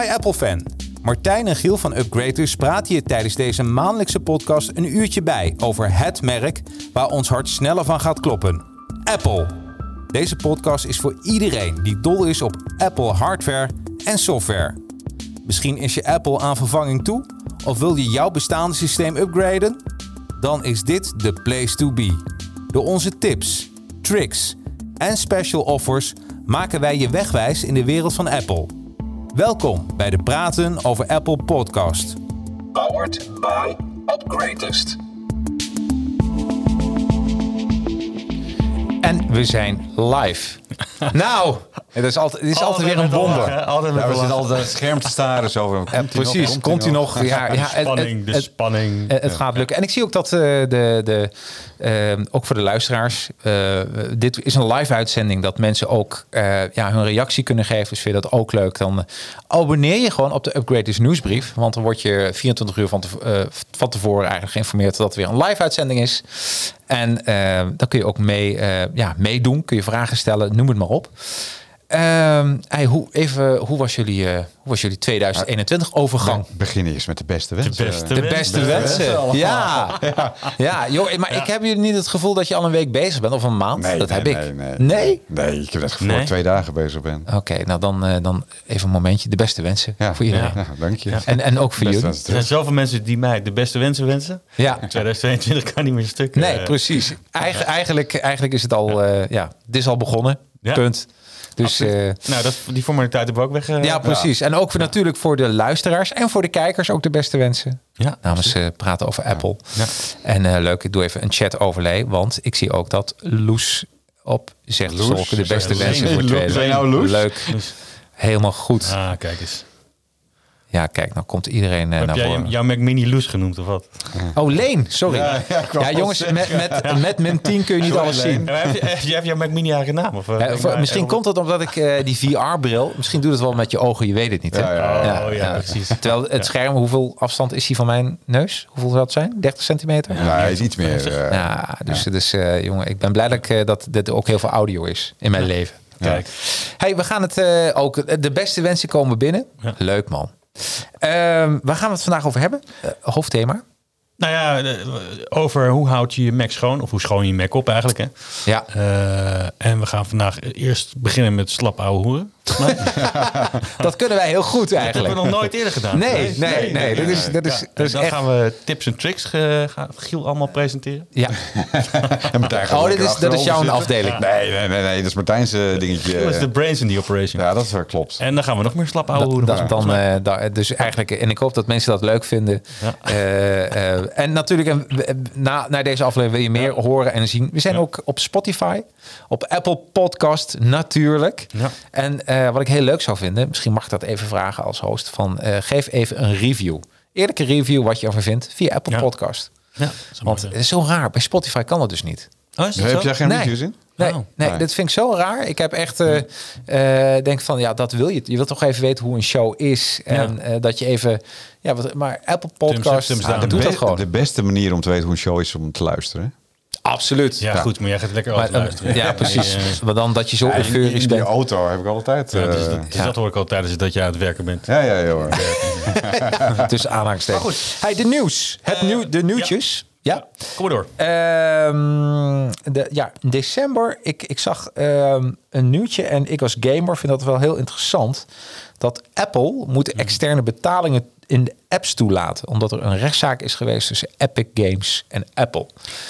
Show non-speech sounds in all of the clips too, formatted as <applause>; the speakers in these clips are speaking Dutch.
Hi Apple-fan. Martijn en Giel van Upgraders praten je tijdens deze maandelijkse podcast een uurtje bij over het merk waar ons hart sneller van gaat kloppen. Apple. Deze podcast is voor iedereen die dol is op Apple hardware en software. Misschien is je Apple aan vervanging toe of wil je jouw bestaande systeem upgraden? Dan is dit de place to be. Door onze tips, tricks en special offers maken wij je wegwijs in de wereld van Apple. Welkom bij de Praten over Apple podcast. Powered by Upgradest. En we zijn live. <laughs> nou, het is altijd, het is altijd, weer een wonder. Altijd Ja, we de zitten altijd het scherm te staren. Zo van, precies, komt hij nog? Ja, ja, <laughs> het- spanning, het- de het- spanning. Het gaat lukken. En ik zie ook dat eh, de, de, eh, ook voor de luisteraars, eh, dit is een live uitzending dat mensen ook eh, ja, hun reactie kunnen geven. Dus vind je dat ook leuk? Dan abonneer je gewoon op de Upgraders nieuwsbrief. Want dan word je 24 uur van, eh, van tevoren eigenlijk geïnformeerd dat er weer een live uitzending is. En dan kun je ook mee, eh, ja, meedoen, kun je vragen stellen, noem het maar op. Ehm, hey, hoe, even, hoe, was jullie, eh, hoe was jullie 2021 overgang? Begin eerst met de beste wensen. beste De beste beste wensen. Ja. ja. joh, maar ik heb jullie niet het gevoel dat je al een week bezig bent of een maand. Nee, dat nee, heb ik. Nee, nee, Nee? Nee, ik heb het gevoel dat Nee? ik twee dagen bezig ben. Oké, nou dan, eh, dan even een momentje. De beste wensen Ja, voor iedereen. ja, dank je. En, en ook voor jullie. Er zijn zoveel mensen die mij de beste wensen wensen. Ja. 2022 kan niet meer stuk. Nee, eh, precies. Eigen, eigenlijk, eigenlijk is het al, eh, ja, dit is al begonnen. Ja. Punt. Dus eh, Nou, dat, die formaliteit hebben we ook weg. eh, ja, precies. En ook voor, natuurlijk voor de luisteraars en voor de kijkers ook de beste wensen. Ja, Namens eh, praten over Apple. Ja. En eh, leuk, ik doe even een chat overlay, want ik zie ook dat Loes op zegt Loes, de beste Loes. wensen voor je nou Loes? Leuk. Helemaal goed. ah, kijk eens. Ja, kijk, nou komt iedereen Heb naar jij voren. jouw Mac Mini Loes genoemd of wat? Oh, Leen, sorry. Ja, Ja, ja, jongens, met, met, met min 10 kun je niet Sorry, alles Leen. zien. Ja, maar heb, je, heb je- jouw Mac Mini eigen naam? Of, eh, voor- misschien komt het omdat ik eh, die VR-bril... Misschien doet het wel met je ogen, je weet het niet. Hè? Ja, ja, Oh, ja, precies. Terwijl het scherm, hoeveel afstand is die van mijn neus? Hoeveel zou het zijn? 30 centimeter? Nee, hij is iets meer. Ja, dus, dus eh, jongen, ik ben blij dat, ik, dat dit ook heel veel audio is in mijn leven. Kijk. Hey, we gaan het eh, ook. De beste wensen komen binnen. Ja. Leuk man. Ehm, waar gaan we het vandaag over hebben? Eh, hoofdthema. Nou ja, over hoe houd je je Mac schoon? Of hoe schoon je je Mac op eigenlijk, hè? Ja. Eh, en we gaan vandaag eerst beginnen met slap ouwe hoeren. Dat <laughs> Dat kunnen wij heel goed hebben eigenlijk. we nog nooit eerder gedaan. Nee, nee, nee. Dat is, dat is, Ja, dat is dan echt... gaan we tips en tricks ge- gaan Giel allemaal presenteren. Ja. <laughs> En Martijn gaat Oh, dit is, dat is jouw afdeling. Nee, nee, nee, nee, dat is Martijn's eh, dingetje. Dat is de brains in die operation. Ja, dat is wel klopt. En dan gaan we nog meer slap ouwe Dat, hoeren. dat, dan, eh, da- dus eigenlijk, en ik hoop dat mensen dat leuk vinden. Ja. Eh, eh, en natuurlijk, na, na deze aflevering wil je meer horen en zien. We zijn Ja. ook op Spotify, op Apple Podcast natuurlijk. Ja. En eh, wat ik heel leuk zou vinden, misschien mag ik dat even vragen als host, van eh, geef even een review. Eerlijke review wat je ervan vindt via Apple Ja. Podcast. Ja, Want het is zo raar, bij Spotify kan dat dus niet. Oh, is dat Heb jij geen Nee. reviews in? Nee, Oh. nee, Nee. dat vind ik zo raar. Ik heb echt eh, eh, denk van ja, dat wil je. Je wilt toch even weten hoe een show is en eh, dat je even ja, wat, maar Apple Podcast thumbs ah, doet dat gewoon. De beste manier om te weten hoe een show is om te luisteren. Absoluut. Ja, goed, maar jij gaat lekker Maar, over eh, luisteren. ja, precies. Ja, Maar dan dat je zo in, euforisch in bent. auto heb ik altijd. ja, dus, eh, dat- dus dat hoor ik al tijdens dat je aan het werken bent. ja, ja, ja, hoor. <laughs> Tussen aanhalingstekens. Maar goed. Hey, de nieuws. Het nieuw, de nieuwtjes. Ja. Kom maar door. Ehm, de, ja, in december, ik, ik zag ehm, een nieuwtje en ik als gamer vind dat wel heel interessant. Dat Apple moet externe betalingen in de apps toelaten. Omdat er een rechtszaak is geweest tussen Epic Games en Apple.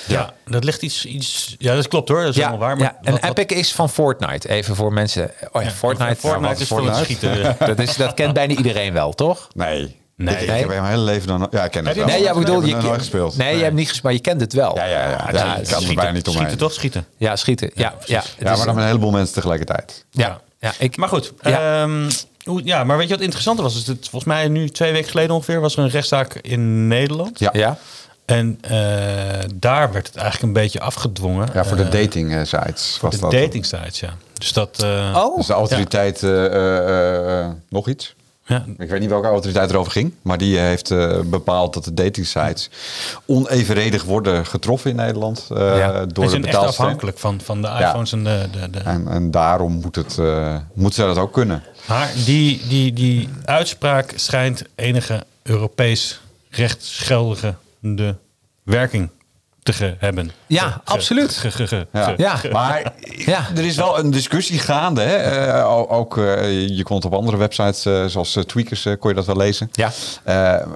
Ja, dat ligt iets, iets... Ja, dat klopt hoor. Dat is Ja, allemaal waar. Maar ja, en wat- wat- Epic is van Fortnite. Even voor mensen. Oh ja, Fortnite. Fortnite Nou, is voor het Fortnite? schieten. <laughs> Dat, is, dat kent bijna iedereen wel, toch? Nee. Nee. Ik, heb mijn hele leven dan... Ja, ik ken het wel. Nee, ja, ik bedoel, ik heb je nooit gespeeld. Nee, je hebt niet gespeeld, maar je kent het wel. Ja, ja, ja. Ja, ja, ja, ik kan er schieten, bijna niet omheen. Schieten toch schieten. Ja, schieten. Ja, ja, Ja, maar dan met een heleboel mensen tegelijkertijd. ja, ja, ik, Maar goed. Ja. ehm, hoe, ja, maar weet je wat interessant was? Is het, volgens mij nu twee weken geleden ongeveer was er een rechtszaak in Nederland. Ja. ja. En eh, daar werd het eigenlijk een beetje afgedwongen. Ja, voor de Eh, dating eh, sites was de dat. dating sites, ja. Dus dat... eh, Oh, Dus de autoriteit, eh, eh, eh, nog iets? Ja. Ik weet niet welke autoriteit erover ging, maar die heeft eh, bepaald dat de dating sites onevenredig worden getroffen in Nederland eh, Ja. door Ze de zijn echt betaalsysteem. afhankelijk van, van de iPhones en de... de, de En, en daarom moet het, eh, moeten zij dat ook kunnen. Maar die, die, die uitspraak schijnt enige Europees rechtsgeldige werking te ge- hebben. Ja, Ge- absoluut. ge- ge- ge- Ja. ge- Ja. Maar <laughs> Ja. er is wel een discussie gaande. Hè? Eh, ook, eh, je kon het op andere websites, eh, zoals Tweakers, kon je dat wel lezen. Ja. Eh,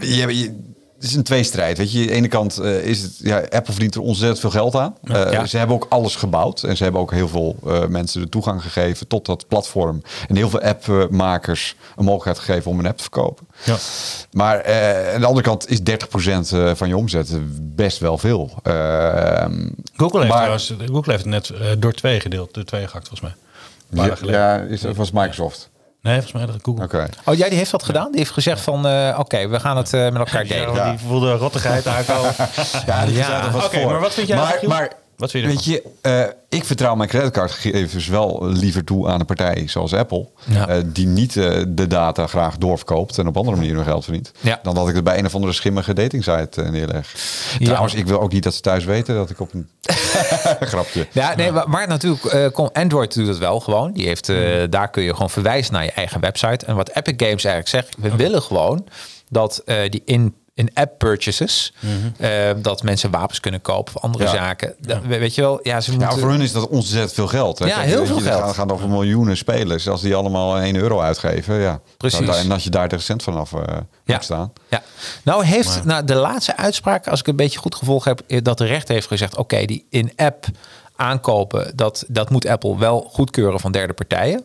je, je- het is een tweestrijd. Weet je, aan de ene kant eh, is het, ja, Apple verdient er ontzettend veel geld aan. Eh, Ja. Ze hebben ook alles gebouwd en ze hebben ook heel veel eh, mensen de toegang gegeven tot dat platform. En heel veel appmakers een mogelijkheid gegeven om een app te verkopen. Ja. Maar aan de andere kant is 30% eh, van je omzet best wel veel. Eh, Google, heeft maar- trouwens, Google heeft het net door twee gedeeld, door twee gehakt volgens mij. Ja, ja, is, was Microsoft. Nee, volgens mij dat Google. Oké. Oh, jij die heeft dat gedaan? Die heeft gezegd van, eh, oké, we gaan het eh, met elkaar delen. Ja, Die voelde rottigheid aankomen. Ja, die Ja. wat Oké, maar wat vind jij maar Wat vind je weet je, eh, ik vertrouw mijn creditcardgegevens wel liever toe aan een partij zoals Apple, Ja. eh, die niet eh, de data graag doorverkoopt en op andere manieren geld verdient, Ja. dan dat ik het bij een of andere schimmige datingsite neerleg. Ja. Trouwens, ik wil ook niet dat ze thuis weten dat ik op een <laughs> grapje. Ja, nee, maar, maar natuurlijk, Android doet het wel gewoon. Die heeft, Hmm. Daar kun je gewoon verwijzen naar je eigen website. En wat Epic Games eigenlijk zegt, we willen gewoon dat die in in-app purchases, eh, dat mensen wapens kunnen kopen of andere Ja. zaken. Dat- we- Weet je wel, ja, ze moeten... voor hun is dat ontzettend veel geld. Hè? Ja, Kijk, heel veel je, geld. gaan, gaan over miljoenen spelers. Als die allemaal 1 euro uitgeven, ja. Precies. Nou, En als je daar 30 cent vanaf eh Ja. moet staan. Ja. Nou heeft nou, de laatste uitspraak, als ik een beetje goed gevolgd heb, eh, dat de rechter heeft gezegd: oké, die in-app aankopen, dat, dat moet Apple wel goedkeuren van derde partijen.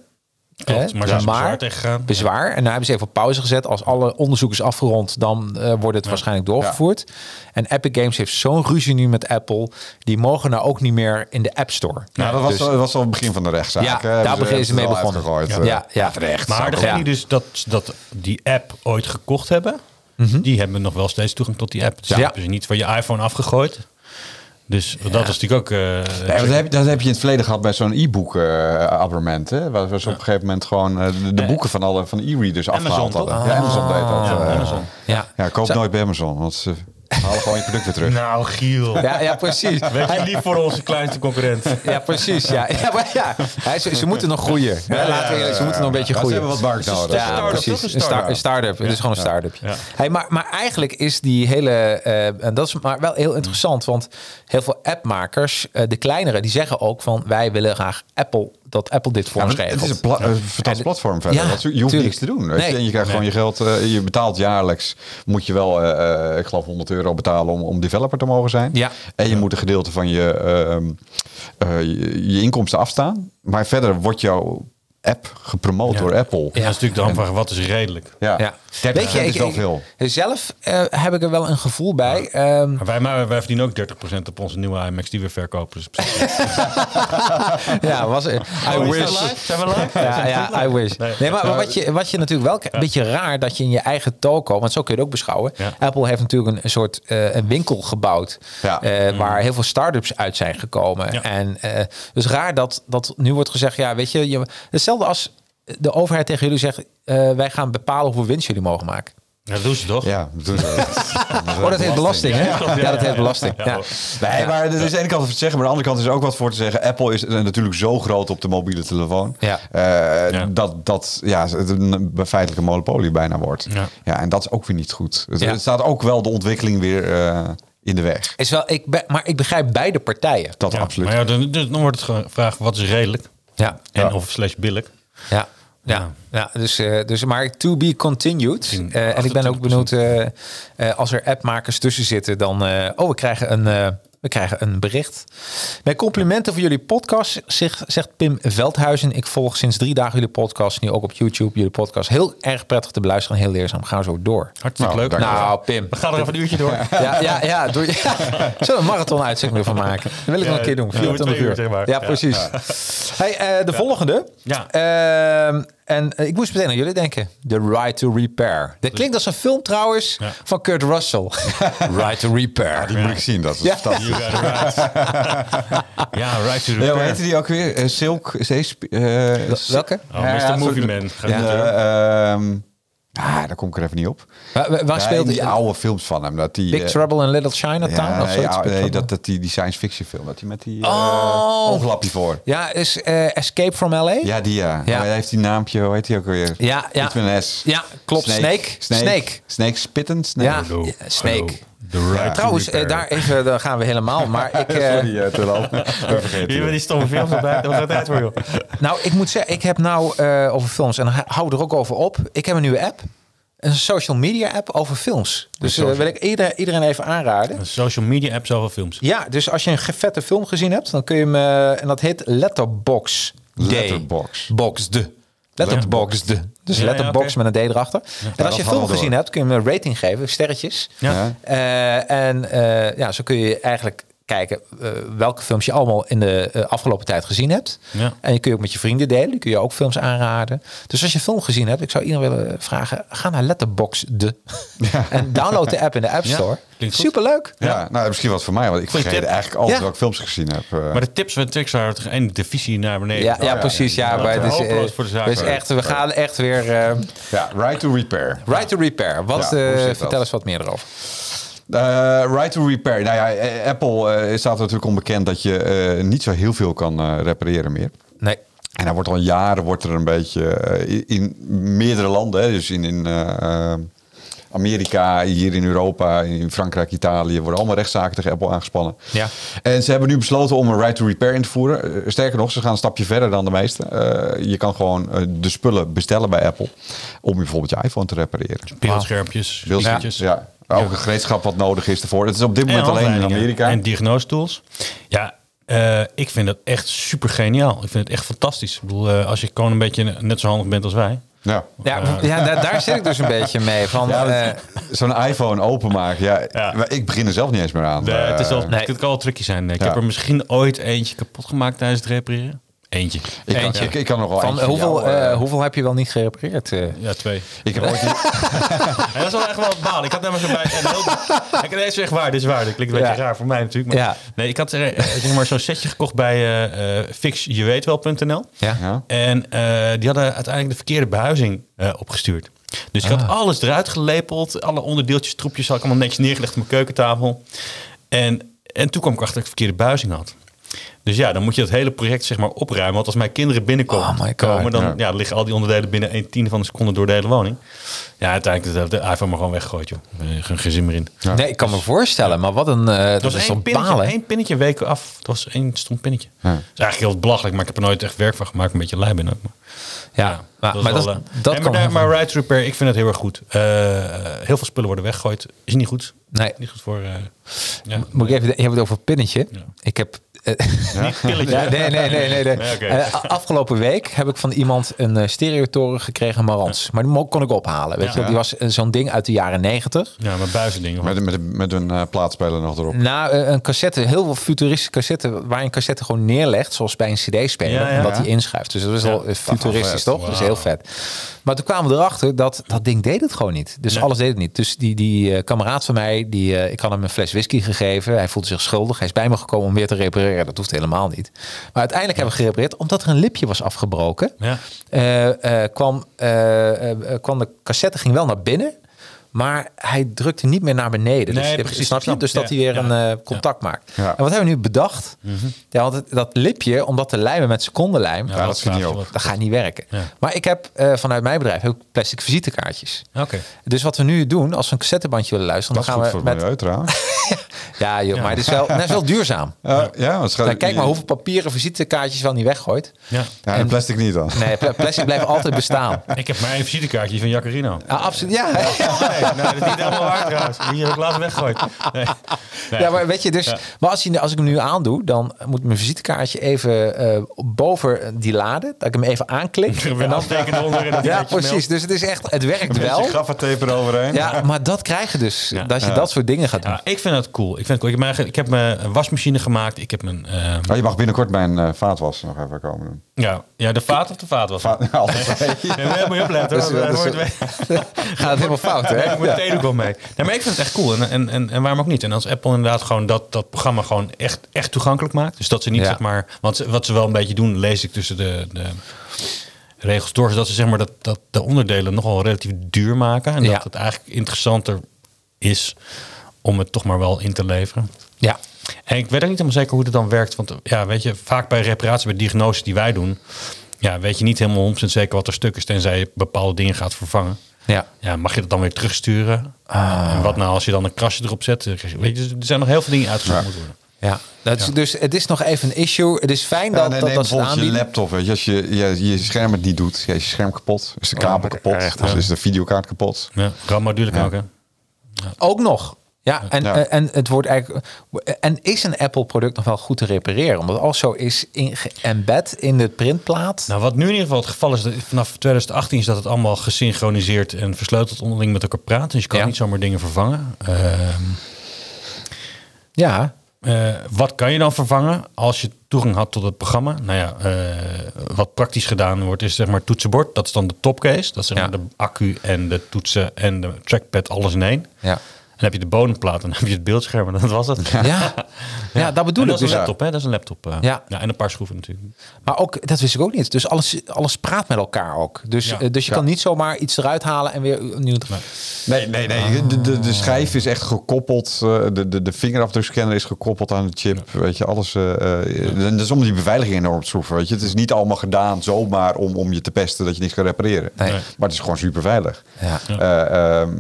Klopt, Hè? maar zijn bezwaar tegengegaan? Bezwaar. En daar hebben ze even op pauze gezet. Als alle onderzoek is afgerond, dan eh, wordt het waarschijnlijk doorgevoerd. En Epic Games heeft zo'n ruzie nu met Apple. Die mogen nou ook niet meer in de App Store. Nou, dat was, Dus- al- dat was al het begin van de rechtszaak. Ja, hè. daar Hebben beginnen ze mee begonnen. Ja, eh. ja. Terecht. Maar degene Ja. die dus dat, dat die app ooit gekocht hebben, die hebben nog wel steeds toegang tot die app. Dus Ja. die hebben ze niet van je iPhone afgegooid. Dus dat is natuurlijk ook... eh, dat, heb, dat heb je in het verleden gehad bij zo'n e-book eh, abonnement. Hè? Waar we zo op een gegeven moment gewoon eh, de, de boeken van alle van de e-readers afgehaald hadden. Ja, Amazon deed dat. Ja. Amazon. Ja. Ja, koop nooit bij Amazon, want ze halen gewoon je product weer terug. Nou, Giel. Ja, ja, precies. Weet je lief voor onze kleinste concurrent. Ja, precies. Ja, ja, maar ja. Hij- ze, ze moeten nog groeien. Ja, laten we ze moeten nog een beetje Maar ze groeien. hebben wat markt nodig. Ja, precies. Een Een, sta- start-up. een start-up. Het is gewoon een start-up. Hey, maar, maar eigenlijk is die hele... eh, en dat is maar wel heel interessant. Want heel veel appmakers, eh, de kleinere, die zeggen ook van... wij willen graag Apple, dat Apple dit voor Ja, het is een, pla- fantastisch platform verder. Ja, je hoeft tuurlijk. niks te doen. Weet Nee. je? En je krijgt gewoon je geld. eh, je betaalt jaarlijks. Moet je wel, eh, eh, ik geloof, 100 euro betalen om, om developer te mogen zijn. Ja. En je moet een gedeelte van je, ehm, eh, je, je inkomsten afstaan. Maar verder wordt jouw app gepromoot Ja. door Apple. Ja. Dat is natuurlijk de hamvraag, wat is redelijk? Ja, Ja. 30 Weet je, is wel veel. zelf eh, heb ik er wel een gevoel bij. Ehm, Maar wij, maar wij verdienen ook 30% op onze nieuwe iMacs die we verkopen. Dus <laughs> ja, was I wish. Zijn we live? Ja, ja, I wish. Nee. Nee, maar wat je, wat je natuurlijk wel een beetje raar dat je in je eigen toko, want zo kun je het ook beschouwen. Ja. Apple heeft natuurlijk een, een soort eh, een winkel gebouwd Ja. eh, waar heel veel start-ups uit zijn gekomen. Ja. En eh, dus raar dat, dat nu wordt gezegd, ja, weet je, je hetzelfde als de overheid tegen jullie zegt, eh, wij gaan bepalen hoeveel winst jullie mogen maken. Ja, dat doen ze toch? Ja, dat doen ze. <laughs> Oh, dat heet belasting, hè? Ja, dat heet belasting. Ja. Nee, maar er is de ene kant over te zeggen, maar aan de andere kant is er ook wat voor te zeggen. Apple is eh, natuurlijk zo groot op de mobiele telefoon. Ja. eh, Ja. Dat dat ja, het een feitelijke monopolie bijna wordt. Ja. Ja. en dat is ook weer niet goed. Het, Ja. het staat ook wel de ontwikkeling weer eh, in de weg. Is wel, ik ben, maar ik begrijp beide partijen. Dat Ja, absoluut. Maar ja, dan, dan wordt het gevraagd, wat is redelijk? Ja, En Ja. of slash billig. Ja. Ja, ja dus, eh, dus maar to be continued. Eh, en ik ben ook 28%. benieuwd eh, als er appmakers tussen zitten, dan. eh, oh, we krijgen een. eh, we krijgen een bericht. Mijn complimenten voor jullie podcast, zegt, zegt Pim Veldhuizen. Ik volg sinds drie dagen jullie podcast, nu ook op YouTube. Jullie podcast heel erg prettig te beluisteren, heel leerzaam. Gaan we zo door. Hartstikke Nou, leuk. Nou, Pim. We gaan er even een uurtje door. <laughs> Ja, ja, ja. Doe, ja. <laughs> Zullen we een marathon-uitzending ervan maken? Dat wil ik Ja, nog een keer doen. vier uur, 24 twee uur, uur. zeg maar. Ja, Ja. precies. Hey, eh, de volgende. Ja. En eh, ik moest meteen aan jullie denken. The Right to Repair. Dat klinkt als een film trouwens Ja. van Kurt Russell. <laughs> right to Repair. Die moet ik zien. Dat is Ja. fantastisch. You got it right. <laughs> ja, right to Ja, hoe repair. heette die ook weer? Eh, Silk? Zeesp- eh, Welke? Oh, Mr. ja, Movie Man. Ah, daar kom ik er even niet op. Waar, speelt die oude films van hem. Dat die, Big eh, Trouble in Little Chinatown? Ja, of nee, zoiets? ja, nee, dat, dat die, die science fiction film. Dat hij met die eh Oh. ooglapje voor. Ja, is eh, Escape from L.A.? Ja, die ja. Ja. Oh, hij heeft die naampje, hoe heet hij ook weer? Ja, ja. Iets met een S. Ja, klopt. Snake. Snake. Snake. Snake spitten? Snake. Ja, Snake. right Trouwens, eh, repair. daar even, daar gaan we helemaal. <laughs> Maar ik, eh, Sorry, <laughs> vergeten. Hier die stomme films erbij. Dat gaat tijd voor, joh. nou, ik moet zeggen, ik heb nou eh, over films en dan hou er ook over op. Ik heb een nieuwe app. Een social media app over films. Dus eh, wil ik iedereen, iedereen even aanraden. Een social media app zoveel films. Ja, dus als je een vette film gezien hebt, dan kun je hem... eh, en dat heet Letterbox. Letterbox. Box de. Letterbox de. Dus Ja, ja, Letterbox met een D erachter. En als je film gezien door. hebt, kun je hem een rating geven, sterretjes. Ja. Eh, en ja, zo kun je eigenlijk kijken eh, welke films je allemaal in de eh, afgelopen tijd gezien hebt. Ja. En je kun je ook met je vrienden delen. Die kun je ook films aanraden. Dus als je een film gezien hebt, ik zou iedereen willen vragen, ga naar Letterbox de. <laughs> en download de app in de App Ja, Store. Superleuk. Ja, nou, misschien wat voor mij, want ik vergeet tip. eigenlijk altijd Ja. welke films ik gezien heb. eh. Maar de tips en tricks waren toch één de visie naar beneden. Ja, ja, ja, precies. Ja, ja. maar het is, Hopeloos voor de zaak. dus echt, we gaan echt weer eh, ja, Right to Repair. right to repair. Wat, Ja, eh, dat? vertel eens wat meer erover. Eh, right to Repair. Nou ja, eh, Apple eh, staat er natuurlijk onbekend dat je eh, niet zo heel veel kan eh, repareren meer. Nee. En daar wordt al jaren wordt er een beetje eh, in, in meerdere landen, hè, dus in, in eh, eh, Amerika, hier in Europa, in Frankrijk, Italië, worden allemaal rechtszaken tegen Apple aangespannen. Ja. En ze hebben nu besloten om een right to repair in te voeren. Eh, sterker nog, ze gaan een stapje verder dan de meesten. Eh, je kan gewoon eh, de spullen bestellen bij Apple om je bijvoorbeeld je iPhone te repareren. Beeldschermpjes, Beeld- spiegeltjes. ja. Ook een gereedschap wat nodig is ervoor. Het is op dit En moment alleen in Amerika. En diagnosetools. Ja, eh, ik vind dat echt super geniaal. Ik vind het echt fantastisch. Ik bedoel, eh, als je gewoon een beetje net zo handig bent als wij. ja. Ja, ja daar, daar zit ik dus een beetje mee. <laughs> Van, Ja, eh, Zo'n iPhone openmaken. Ja, Ja. maar Ik begin er zelf niet eens meer aan. Nee, het, is Eh, nee. het kan wel tricky zijn. Ik Ja. heb er misschien ooit eentje kapot gemaakt tijdens het repareren. Eentje. ik, kan, Eentje. ik, ik kan nog wel van, eentje hoeveel, jou, eh, eh, hoeveel heb je wel niet gerepareerd? eh? Ja, twee. Ik heb ooit... <laughs> <laughs> Ja, dat is wel echt wel baal. Ik had namelijk zo bij. En heel, ik, het echt waar. Dit is waar. Dat klinkt een beetje Ja. raar voor mij natuurlijk. Maar, Ja. Nee, ik had eh, zeg maar, zo'n setje gekocht bij eh eh fixjeweetwel.nl. ja? En eh, die hadden uiteindelijk de verkeerde behuizing eh, opgestuurd. Dus ik Ah. had alles eruit gelepeld. Alle onderdeeltjes, troepjes had ik allemaal netjes neergelegd op mijn keukentafel. En, en toen kwam ik achter dat ik de verkeerde behuizing had. Dus ja, dan moet je dat hele project zeg maar opruimen. Want als mijn kinderen binnenkomen, Oh komen, dan Ja. ja. liggen al die onderdelen binnen een tiende van een seconde door de hele woning. Ja, uiteindelijk heeft de iPhone maar gewoon weggegooid, joh. Eh, Geen, geen zin meer in. Nee, ik kan me voorstellen, maar wat een... eh dat Het was is één pinnetje, balen? één pinnetje week af. Het was één stom pinnetje. Ja. Dat is eigenlijk heel belachelijk, maar ik heb er nooit echt werk van gemaakt. Een beetje lui ben ook. Maar. Ja, maar, maar dat, wel, dat, eh, dat nee, kan... maar, daar- maar Right Repair, ik vind het heel erg goed. Eh, heel veel spullen worden weggegooid. Is niet goed. nee, Niet goed voor... eh ja. moet ik even... Je hebt het over pinnetje. Ik heb... eh, Niet pilletje. Ja, nee, nee, nee, nee. nee. Eh, afgelopen week heb ik van iemand een uh, stereotoren gekregen, Marantz. Maar die kon ik ophalen. Weet Ja. je, wel. die was eh, zo'n ding uit de jaren negentig. Ja, maar buizen dingen. Met, met, met een eh, plaatspeler nog erop. Nou, eh, een cassette, heel veel futuristische cassette, waar je een cassette gewoon neerlegt, zoals bij een CD-speler, Ja, ja, omdat ja. hij inschuift. Dus dat is al eh, futuristisch, toch? Dat is heel vet. Maar toen kwamen we erachter dat dat ding deed het gewoon niet. Dus Nee. alles deed het niet. Dus die, die eh, kameraad van mij, die, eh, ik had hem een fles whisky gegeven. Hij voelde zich schuldig. Hij is bij me gekomen om weer te repareren. Dat hoeft helemaal niet. Maar uiteindelijk hebben we gerepareerd omdat er een lipje was afgebroken. Ja. Eh, eh, kwam, eh, kwam de cassette ging wel naar binnen. Maar hij drukte niet meer naar beneden. Nee, dus, je- precies, snap je? snap. Dus dat Ja, hij weer ja, een eh, ja. contact maakt. Ja. En wat hebben we nu bedacht? Ja, want het- dat lipje, om dat te lijmen met secondenlijm, Ja, dat schiet niet op. dat gaat niet werken. Ja. Maar ik heb eh, vanuit mijn bedrijf ook plastic visitekaartjes. Oké. Dus wat we nu doen, als we een cassettebandje willen luisteren, Dat is dan goed gaan voor we het met. milieu. <laughs> Ja, joh, maar het is wel, het is wel duurzaam. Ja, ja, het Nou, kijk maar hoeveel papieren visitekaartjes wel niet weggooit. Ja. Ja, en plastic niet dan. Nee, pla- plastic blijft altijd bestaan. <laughs> Ik heb maar een visitekaartje van Jacarino. Ja, absoluut. Ja, <laughs> Nee, nee, dat is niet helemaal waar trouwens. Die heb ik laatst weggegooid. Nee. Nee. Ja, maar weet je, dus, Ja. maar als, je, als ik hem nu aandoe, dan moet mijn visitekaartje even eh, boven die lade, dat ik hem even aanklik. <laughs> En dan aftekenen onder en dat Ja, precies. Dus het is echt, het werkt Een wel. beetje gaffatape eroverheen. Ja, maar dat krijg je dus, Ja. dat je dat soort dingen gaat doen. Ja, ik vind het cool. Ik, vind het cool. Ik, heb mijn, ik heb mijn wasmachine gemaakt. Ik heb mijn... Oh, je mag binnenkort mijn eh vaatwas nog even komen doen. ja, ja, de vaat of de vaat was het? Va- Altijd. <laughs> Ja, moet je opletten. <laughs> Dat dat Gaat het helemaal fout, hè? Ik moet theedoek wel mee. Nee, maar ik vind het echt cool. En, en, en, en waarom ook niet? En als Apple inderdaad gewoon dat, dat programma gewoon echt, echt toegankelijk maakt. Dus dat ze niet zeg maar... Want ze- wat ze wel een beetje doen, lees ik tussen de... de regels door, zodat ze zeg maar dat, dat de onderdelen nogal relatief duur maken. En dat het eigenlijk interessanter is om het toch maar wel in te leveren. Ja. En ik weet ook niet helemaal zeker hoe het dan werkt. Want ja, weet je, vaak bij reparatie, bij diagnoses die wij doen, ja, weet je niet helemaal 100% zeker wat er stuk is, tenzij je bepaalde dingen gaat vervangen. Ja. Ja, mag je dat dan weer terugsturen? En wat nou als je dan een krasje erop zet? Weet je, er zijn nog heel veel dingen uitgezocht moeten worden. Ja, dat is, dus het is nog even een issue. Het is fijn Ja, dat, nee, dat, dat je laptop. Weet je, als je, je je scherm het niet doet, ja, is je scherm kapot, is de kabel maar kapot, echt, dus ja. is de videokaart kapot. Ja, RAM-module kan ook, hè? Ook nog. Ja, en, Ja. eh, en het wordt eigenlijk. En is een Apple-product nog wel goed te repareren? Omdat als zo is in, embed in de printplaat. Nou, wat nu in ieder geval het geval is, dat vanaf 2018 is dat het allemaal gesynchroniseerd en versleuteld onderling met elkaar praat. Dus je kan Ja. niet zomaar dingen vervangen. Ehm, ja, eh, wat kan je dan vervangen als je toegang had tot het programma? Nou ja, eh, wat praktisch gedaan wordt is zeg maar het toetsenbord. Dat is dan de topcase. Dat is zeg Ja. maar de accu en de toetsen en de trackpad alles in één. ja. En dan heb je de bodemplaat en dan <laughs> heb je het beeldscherm en dat was het. Ja, ja. dat bedoel En ik dat is dus. een laptop, hè? Dat is een laptop. eh. Ja. ja. En een paar schroeven natuurlijk. Maar ook, dat wist ik ook niet. Dus alles, alles praat met elkaar ook. Dus, Ja. eh, dus je Ja. kan niet zomaar iets eruit halen en weer nieuw. Nee, nee, nee. De, de, de schijf is echt gekoppeld. eh, De, de, de vingerafdrukscanner is gekoppeld aan de chip. Weet je, alles. eh, eh, dat is om die beveiliging enorm te schroeven. Weet je, het is niet allemaal gedaan zomaar om, om je te pesten dat je niks kan repareren. Nee. Maar het is gewoon super veilig. Ja.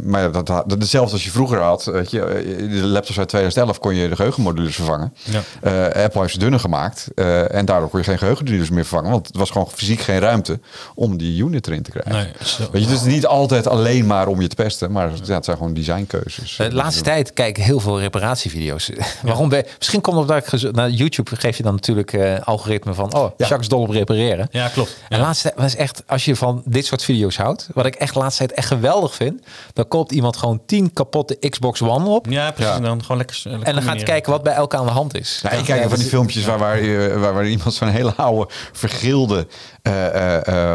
Maar ja, dat, dat, dat- hetzelfde als je vroeger had. Weet je, eh, de laptops uit 2011 kon je de geheugenmodules vervangen. Ja. Eh, Apple heeft ze dunner gemaakt. eh, en daardoor kon je geen geheugenmodules meer vervangen. Want het was gewoon fysiek geen ruimte om die unit erin te krijgen. Nee, zo. Weet je, dus niet altijd alleen maar om je te pesten, maar ja, het zijn gewoon designkeuzes. De laatste tijd kijk ik heel veel reparatievideo's. <laughs> Waarom? Ben, misschien komt ik gez- naar YouTube geef je dan natuurlijk eh algoritme van oh, Ja. Jacques dol op repareren. Ja, klopt. En laatste tijd was echt, als je van dit soort video's houdt, wat ik echt de laatste tijd echt geweldig vind, dan koopt iemand gewoon 10 kapotte Xbox One op. Ja, precies. Ja. En dan gewoon lekker. lekker En dan gaat kijken wat bij elke aan de hand is. Ja, ik kijk van die dus- filmpjes waar, waar, je- waar, waar iemand zo'n hele oude, vergilde,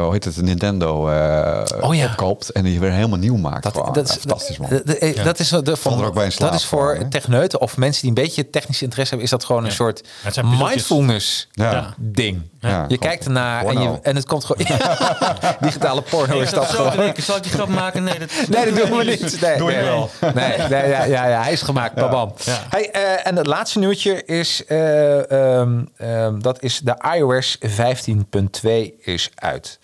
hoe heet het, Nintendo eh Oh ja. opkoopt en die weer helemaal nieuw maakt. Dat, Gewoon, dat, is, fantastisch man. Dat, is, de, er ook bij in slaap dat is voor techneuten of mensen die een beetje technische interesse hebben, is dat gewoon een soort mindfulness ja. ding. Ja, je kijkt ernaar en, je, en het komt gewoon. <laughs> digitale porno is dat gewoon. Zal ik die grap maken? Nee, dat, <laughs> Nee, dat doen we niet. Nee, Doe je nee. wel. Nee, nee ja, ja, ja, hij is gemaakt. Babam. Ja. Hey, eh, en het laatste nieuwtje is, eh, ehm, ehm, dat is de iOS 15.2 is uit.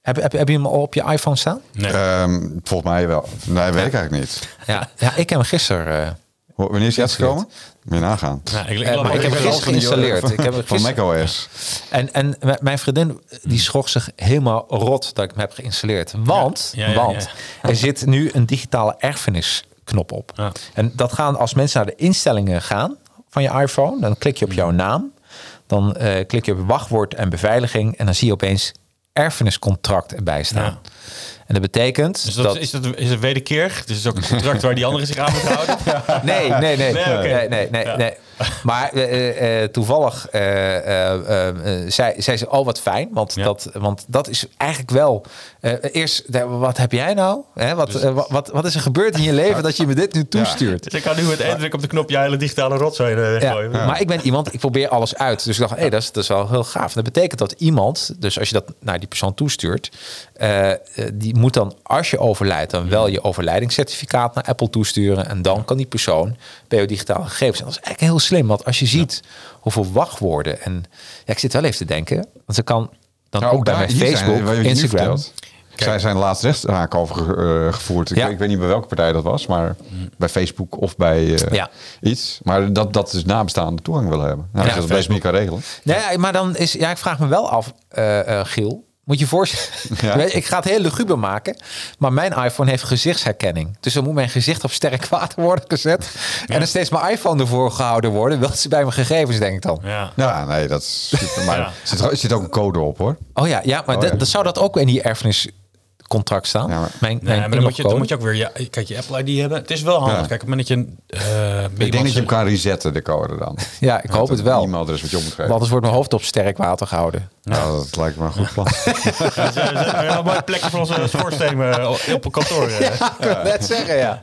Heb, heb, heb je hem al op je iPhone staan? Nee. Ehm, volgens mij wel. Nee, weet ik eigenlijk niet. Ja, ja ik heb hem gisteren. eh, Ho- Wanneer is die uitgekomen? Moet je nagaan. Nou, ik, ik, Eh, ik heb hem gisteren geïnstalleerd. Ik heb <laughs> Van macOS. En, en mijn vriendin die schrok zich helemaal rot dat ik hem heb geïnstalleerd. Want, Ja, ja, ja, want er zit nu een digitale erfenisknop op. Ja. En dat gaan als mensen naar de instellingen gaan van je iPhone, dan klik je op jouw naam. Dan eh, klik je op wachtwoord en beveiliging. En dan zie je opeens erfeniscontract erbij staan. Ja. En dat betekent Dus dat, dat... is, dat, is het wederkerig? Dus is ook een contract waar die anderen zich aan moeten houden? Nee, <laughs> nee, nee. Nee, nee, oké. nee, nee, nee, Ja. nee. <laughs> Maar eh, eh, eh, toevallig eh, eh, eh, eh, zei, zei ze, oh wat fijn. Want, Ja. dat, want dat is eigenlijk wel... eh, eerst, wat heb jij nou? Hè, wat, Dus- wat, wat, is er gebeurd in je leven dat je me dit nu toestuurt? Dus ik kan nu met één druk op de knop je hele digitale rotzooi Ja, weggooien. maar ik ben iemand, ik probeer alles uit. Dus ik dacht, hé, dat, is, dat is wel heel gaaf. Dat betekent dat iemand, dus als je dat naar die persoon toestuurt, die moet dan, als je overlijdt, dan wel je overlijdingscertificaat naar Apple toesturen. En dan kan die persoon bij je digitale gegevens. En dat is eigenlijk heel slim, want als je ziet hoeveel wachtwoorden. En ja, ik zit wel even te denken, want ze kan dan Nou, ook bij mijn zijn- Facebook, nu Instagram. vertelt. Zij zijn laatst rechtszaak over eh, gevoerd. Ik, Ja. weet- ik weet niet bij welke partij dat was, maar bij Facebook of bij eh, Ja. iets. Maar dat, dat dus nabestaande toegang willen hebben. Nou, Ja, als je dat niet kan regelen. Nee, ja, maar dan is, ja, ik vraag me wel af, eh, Giel. Moet je je voorstellen, Ja. <laughs> Je, ik ga het heel luguber maken, maar mijn iPhone heeft gezichtsherkenning. Dus dan moet mijn gezicht op sterk water worden gezet. En dan steeds mijn iPhone ervoor gehouden worden. Wil ze bij mijn gegevens, denk ik dan. Ja. Ja, nee, dat is super. Maar Ja. er zit, er zit ook een code op hoor. Oh ja, ja maar Oh, dat- ja. dat zou dat ook in die erfeniscontract staan? Ja, maar- mijn, Nee, mijn maar dan moet, je, dan moet je ook weer ja, kijk, je Apple ID hebben. Het is wel handig. Ja. Kijk, op het moment dat je... eh, Ik denk dat je hem kan resetten, de code dan. Ja, ik hoop het een wel. E-mailadres wat je op moet geven. Want anders wordt mijn hoofd op sterk water gehouden. Nou, dat lijkt me een goed plan. <laughs> Ja, ze- we een mooi plekje voor onze schoorsteen eh, op een kantoor. eh. Ja, ik net zeggen, ja.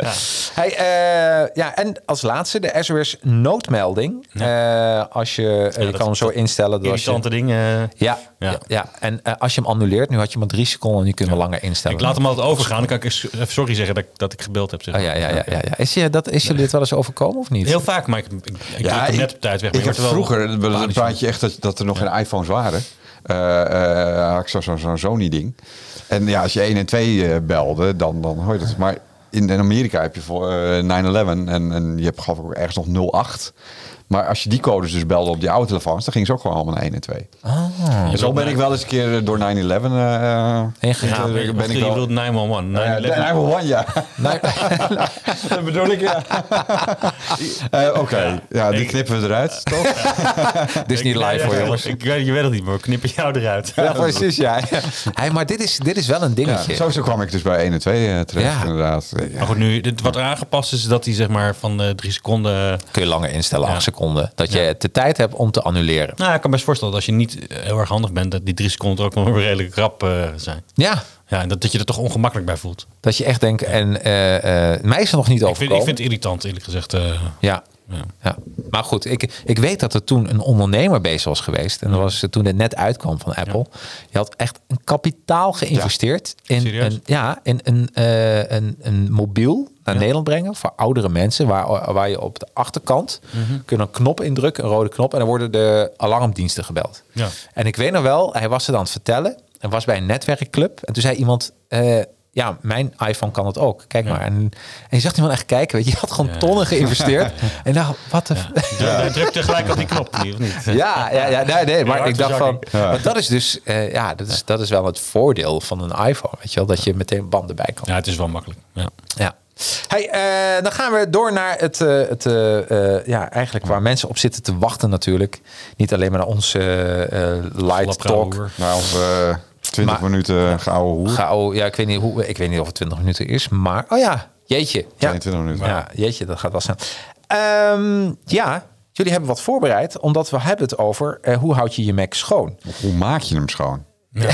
Hey, eh, ja, en als laatste de SOS noodmelding. Eh, als je, je kan hem zo instellen. Dat je, Irritante dingen. ja, ja. Ja. ja, en als je hem annuleert, nu had je maar drie seconden en je kunt hem langer instellen. Ik laat hem altijd overgaan. Dan kan ik even sorry zeggen dat ik, dat ik gebeld heb. Zeg. Oh, ja, ja, ja, ja, ja. Is, je, dat, is jullie dit wel eens overkomen of niet? Heel vaak, maar ik, ik, ik Ja, druk hem ik- net op tijd weg. Ik heb er vroeger, praat je echt dat, dat er nog geen iPhones waren. Eh eh, had ik zo'n zo, zo'n Sony-ding. En ja, als je 1 en 2 eh, belde, dan, dan hoor je dat. Maar in, in Amerika heb je voor eh, 9-11 en, en je hebt ook ergens nog 08. Maar als je die codes dus belde op die oude telefoons, dan ging ze ook gewoon allemaal naar 1 en 2. en zo ben ik wel eens een keer eh, door 9-11 eh Ingegaan. Ja, eh, ben ben ik je wel... wilt 911. Ja, 911. 911, ja. <laughs> Dat bedoel ik, ja. Eh, Oké, ja, die knippen we eruit, toch? <laughs> Dit is niet live voor ja, jongens. Ik weet, je weet het niet, maar we knippen jou eruit. Ja, precies, ja. <laughs> Hey, maar dit is, dit is wel een Ja, dingetje. zo, zo kwam ik dus bij 1 en 2 eh, terecht, Ja. inderdaad. Ja. Maar goed, nu, dit, wat er aangepast is, is dat hij zeg maar van de drie seconden... Kun je langer instellen, Ja. acht seconden. Dat je de tijd hebt om te annuleren. Nou, ik kan best voorstellen dat als je niet eh, heel erg handig bent, dat die drie seconden ook nog redelijk rap eh, zijn. Ja, Ja, en dat, dat je er toch ongemakkelijk bij voelt. dat je echt denkt, en eh, mij is er nog niet Ik vind, ik vind het irritant, eerlijk gezegd. Ja. Ja. ja. Maar goed, ik, ik weet dat er toen een ondernemer bezig was geweest. En dat was toen het net uitkwam van Apple. Je had echt een kapitaal geïnvesteerd in, Serieus? een, ja, in een, eh, een, een mobiel naar Nederland brengen voor oudere mensen. Waar, waar je op de achterkant kun je een knop indrukken, een rode knop. En dan worden de alarmdiensten gebeld. Ja. En ik weet nog wel, hij was het aan het vertellen. En was bij een netwerkclub. En toen zei iemand... eh, ja, mijn iPhone kan het ook. Kijk maar. En, en je zag die man echt kijken. Weet je, je had gewoon tonnen geïnvesteerd. <laughs> En nou, wat de... Hij drukt tegelijk op die knop, niet, of niet? <laughs> Ja, ja, ja, nee, nee, maar Ja, ik dacht van, dat is dus, eh, ja, dat is, dat is wel het voordeel van een iPhone, weet je wel, dat je meteen banden bij kan. Ja, het is wel makkelijk. Ja. Ja. Hey, eh, dan gaan we door naar het, eh, het eh, ja, eigenlijk waar mensen op zitten te wachten natuurlijk. Niet alleen maar naar onze light talk. Nou, of eh 20 Maar- minuten geouwe hoer. Gauw, ja, ik weet niet hoe, ik weet niet of het 20 minuten is, maar oh ja, jeetje. Ja, 22 minuten. Ja, jeetje, dat gaat wel snel. Ehm, ja, jullie hebben wat voorbereid, omdat we hebben het over eh, hoe houd je je Mac schoon. Hoe maak je hem schoon? <laughs> Ja,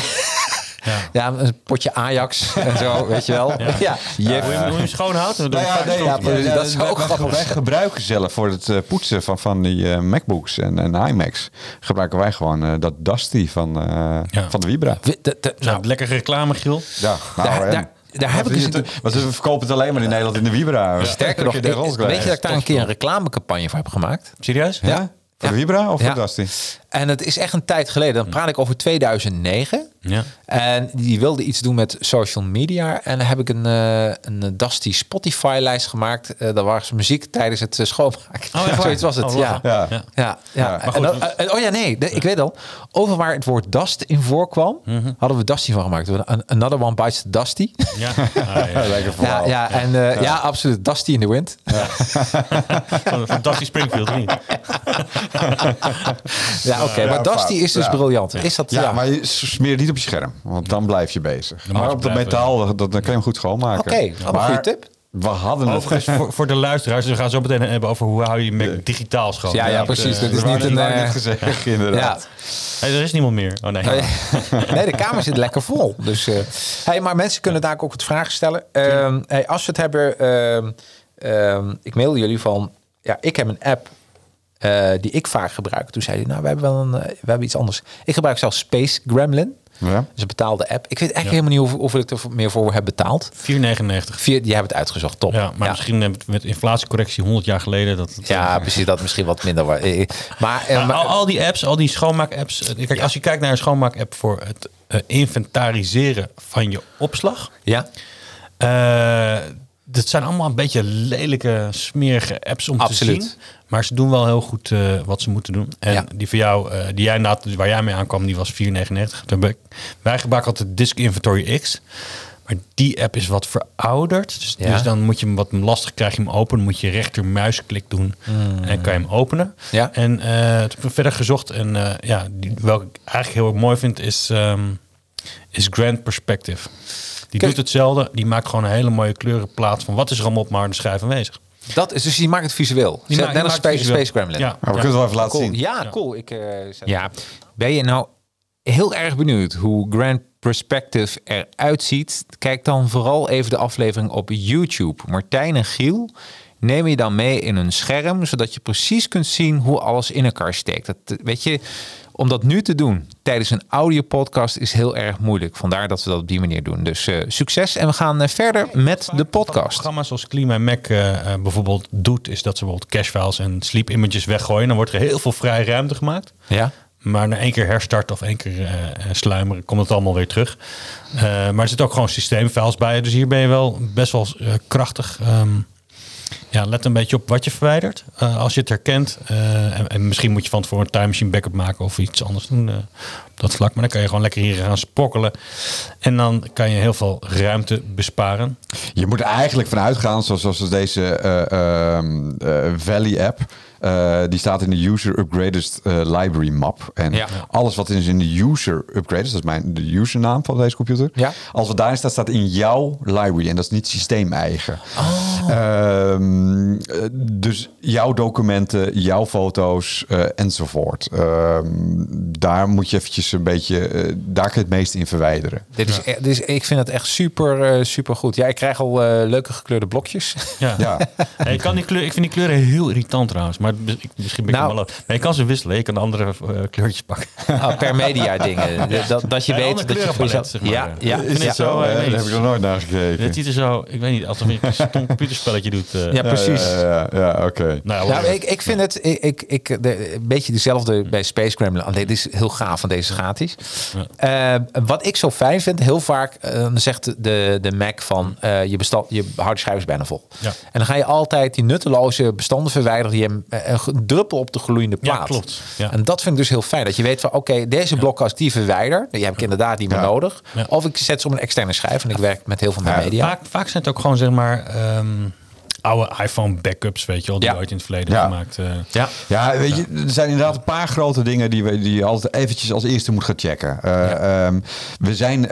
een potje Ajax en zo, <laughs> weet je wel. Ja, Jef. Hoe je hoe je hem schoon houdt? Dan doe je Nou ja, nee, ja, dat is wij- ook grappig. Wij gebruiken zelf voor het eh, poetsen van, van die eh, MacBooks en, en iMacs... gebruiken wij gewoon eh, dat Dusty van, eh, Ja. van de Vibra. We- de- de- Nou, lekker reclame, Giel. Ja, nou, Daar- en- daar- daar heb ik dus het- Want we verkopen het alleen maar in Nederland in de Vibra. Sterker nog, weet je dat ik daar een keer een reclamecampagne voor heb gemaakt? Serieus? Ja? Voor Ja. Vibra of Ja. voor Dusty? En het is echt een tijd geleden. Dan praat ik over 2009. Ja. En die wilde iets doen met social media. En dan heb ik een, eh, een Dusty Spotify-lijst gemaakt. Eh daar was muziek tijdens het eh, schoonmaken. Oh, <laughs> waar? Zoiets was het, Oh, ja. Ja. Ja. Ja, ja. En dan- en- oh ja, nee, de- ik weet al. Over waar het woord dust in voorkwam, Mhm. hadden we Dusty van gemaakt. An- Another one bites the Dusty. Ja. <laughs> Ah, ja. Lekker Ja, verhaal. ja, en eh, ja. absoluut. Dusty in the wind. Van, van Dusty Springfield, niet? Ja, oké. Ja, maar Dusty is dus Ja. briljant. Is dat, Ja, ja. maar je niet op je scherm, want dan blijf je bezig. maar je op dat metaal, dat, dan kan je hem goed schoonmaken. Oké, een goede tip. We hadden het... Overigens, voor, voor de luisteraars, we gaan zo meteen hebben over hoe hou je je Mac digitaal schoon. Ja, ja, Dat, precies. eh, Dat is niet een... eh, net gezegd, <laughs> inderdaad. hey, er is niemand meer. Oh nee. <laughs> Nee, de kamer zit lekker vol. Dus, eh, hey, maar mensen kunnen daar ook wat vragen stellen. Ehm, hey, als we het hebben, ehm, ehm, ik mailde jullie van, ja, ik heb een app eh, die ik vaak gebruik. Toen zei hij, nou, we hebben wel een, eh, we hebben iets anders. Ik gebruik zelfs Space Gremlin. Ja. Dat is een betaalde app. Ik weet eigenlijk helemaal niet hoeveel, hoeveel ik er meer voor heb betaald. 4,99. Via, jij hebt het uitgezocht, top. Ja, maar misschien met, met inflatiecorrectie 100 jaar geleden. Dat het, Ja, precies. Dat misschien wat minder. eh, Maar, eh, Maar maar- al, al die apps, al die schoonmaak-apps. eh, Kijk, als je kijkt naar een schoonmaak-app voor het eh, inventariseren van je opslag. ja, eh dat zijn allemaal een beetje lelijke, smerige apps om Absoluut. te zien. Maar ze doen wel heel goed eh, wat ze moeten doen. En Ja. die voor jou, eh, die jij inderdaad, waar jij mee aankwam, die was 4,99. Toen heb ik- Wij gebruiken altijd Disk Inventory X. Maar die app is wat verouderd. Dus, Ja. dus dan moet je hem wat lastig krijg je hem open. Moet je rechtermuisklik doen en kan je hem openen. Ja. En eh toen heb ik verder gezocht. En ja, die, welke ik eigenlijk heel erg mooi vind, is, ehm, is Grand Perspective. Die Kijk. doet hetzelfde. Die maakt gewoon een hele mooie kleurenplaat van wat is er allemaal op maar harde schijf aanwezig. dat is dus die maakt het visueel. Die Net maakt- die als Space. Space Gremlin. Ja, Maar we ja. kunnen het wel even laten Cool. zien. Ja, cool. Ik, eh, ja. Ben je nou heel erg benieuwd hoe Grand Perspective eruit ziet. Kijk dan vooral even de aflevering op YouTube. Martijn en Giel neem je dan mee in een scherm, zodat je precies kunt zien hoe alles in elkaar steekt. Dat, weet je, om dat nu te doen tijdens een audiopodcast is heel erg moeilijk. Vandaar dat we dat op die manier doen. Dus eh, succes en we gaan eh, verder met de podcast. Programma's zoals Klima Mac uh, bijvoorbeeld doet, is dat ze bijvoorbeeld cache files en sleep images weggooien. Dan wordt er heel veel vrije ruimte gemaakt. Ja. Maar na één keer herstarten of één keer sluimeren, komt het allemaal weer terug. Maar er zitten ook gewoon systeemfiles bij. Dus hier ben je wel best wel krachtig. Um, ja, let een beetje op wat je verwijdert. als je het herkent. En, en, misschien moet je van tevoren een time machine backup maken of iets anders doen op dat vlak. Maar dan kan je gewoon lekker hier gaan spokkelen. En dan kan je heel veel ruimte besparen. Je moet er eigenlijk vanuit gaan, zoals, zoals deze Valley app. Uh, die staat in de User Upgraded uh, Library map. En ja. alles wat is in de User Upgraded, dat is mijn, de usernaam van deze computer. Ja. Alles wat daarin staat, staat in jouw library. En dat is niet systeemeigen. Oh. Uh, dus jouw documenten, jouw foto's uh, enzovoort. Ehm, daar moet je eventjes een beetje, daar kun je het meest in verwijderen. Dit is, ja. dus ik vind het echt super, super goed. Ja, ik krijg al leuke gekleurde blokjes. Ja. ja ik, kan die kleur, ik vind die kleuren heel irritant trouwens. Maar misschien ben ik nou, wel Maar je kan ze wisselen. Je kan andere uh, kleurtjes pakken. Oh, per media dingen. <laughs> Dat, dat je ja, weet dat je voor jezelf... Zeg maar. Ja, ja. Is ja. Zo, uh, daar heb ik nog nooit naar gekeken. Het ziet er zo... Ik weet niet, alsof je een <laughs> computerspelletje doet. Uh. Ja, precies. Ja, ja, ja oké. Okay. Nou, nou ik, ik vind het ik, ik, ik, de, een beetje dezelfde bij Space Gremlin. Alleen dit is heel gaaf van deze gratis. Ja. wat ik zo fijn vind, heel vaak zegt de, de Mac van je, bestand, je harde schijf is bijna vol. Ja. En dan ga je altijd die nutteloze bestanden verwijderen die je een druppel op de gloeiende plaat. Ja, klopt. Ja. En dat vind ik dus heel fijn. Dat je weet van oké, okay, deze blok als die verwijder, die heb ik inderdaad niet meer nodig. Of ik zet ze op een externe schijf en ik werk met heel veel media. Vaak, vaak zijn het ook gewoon zeg maar um, oude iPhone backups, weet je wel, die ooit in het verleden ja. gemaakt. Uh, ja. ja, weet je, er zijn inderdaad een paar grote dingen die, we, die je altijd eventjes als eerste moet gaan checken. Uh, ja. um, we zijn, uh,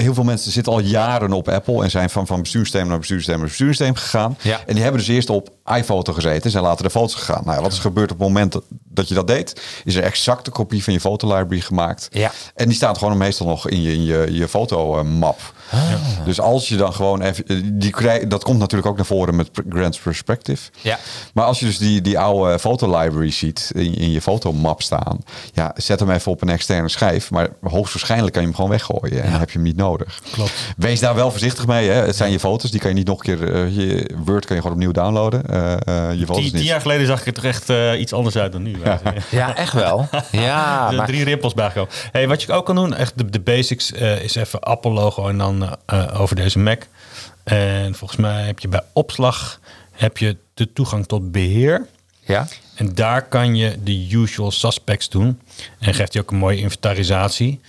heel veel mensen zitten al jaren op Apple en zijn van, van bestuurssysteem naar bestuurssysteem naar bestuurssysteem gegaan. Ja. En die hebben dus eerst op iPhoto gezeten, zijn later de foto's gegaan. Nou, ja, wat is gebeurd op het moment dat, je dat deed? Is er exact een kopie van je fotolibrary gemaakt. Ja. En die staat gewoon meestal nog in je, in je, je fotomap. Ah. Ja. Dus als je dan gewoon even... Die krijg, dat komt natuurlijk ook naar voren met Grand Perspective. Ja. Maar als je dus die, die oude fotolibrary ziet in, in je fotomap staan... Ja, zet hem even op een externe schijf. Maar hoogstwaarschijnlijk kan je hem gewoon weggooien. En dan heb je hem niet nodig. Klopt. Wees daar wel voorzichtig mee. Hè. Het zijn je foto's. Die kan je niet nog een keer... Uh, je Word kan je gewoon opnieuw downloaden. Uh, uh, je foto's tien, tien jaar geleden zag ik er toch echt uh, iets anders uit dan nu. Ja, ja echt wel. Ja, <laughs> maar... drie rimpels bijgekomen. Hey, wat je ook kan doen, echt de, de basics, uh, is even Apple logo en dan uh, over deze Mac. En volgens mij heb je bij opslag heb je de toegang tot beheer. Ja. En daar kan je de usual suspects doen. En geeft hij ook een mooie inventarisatie.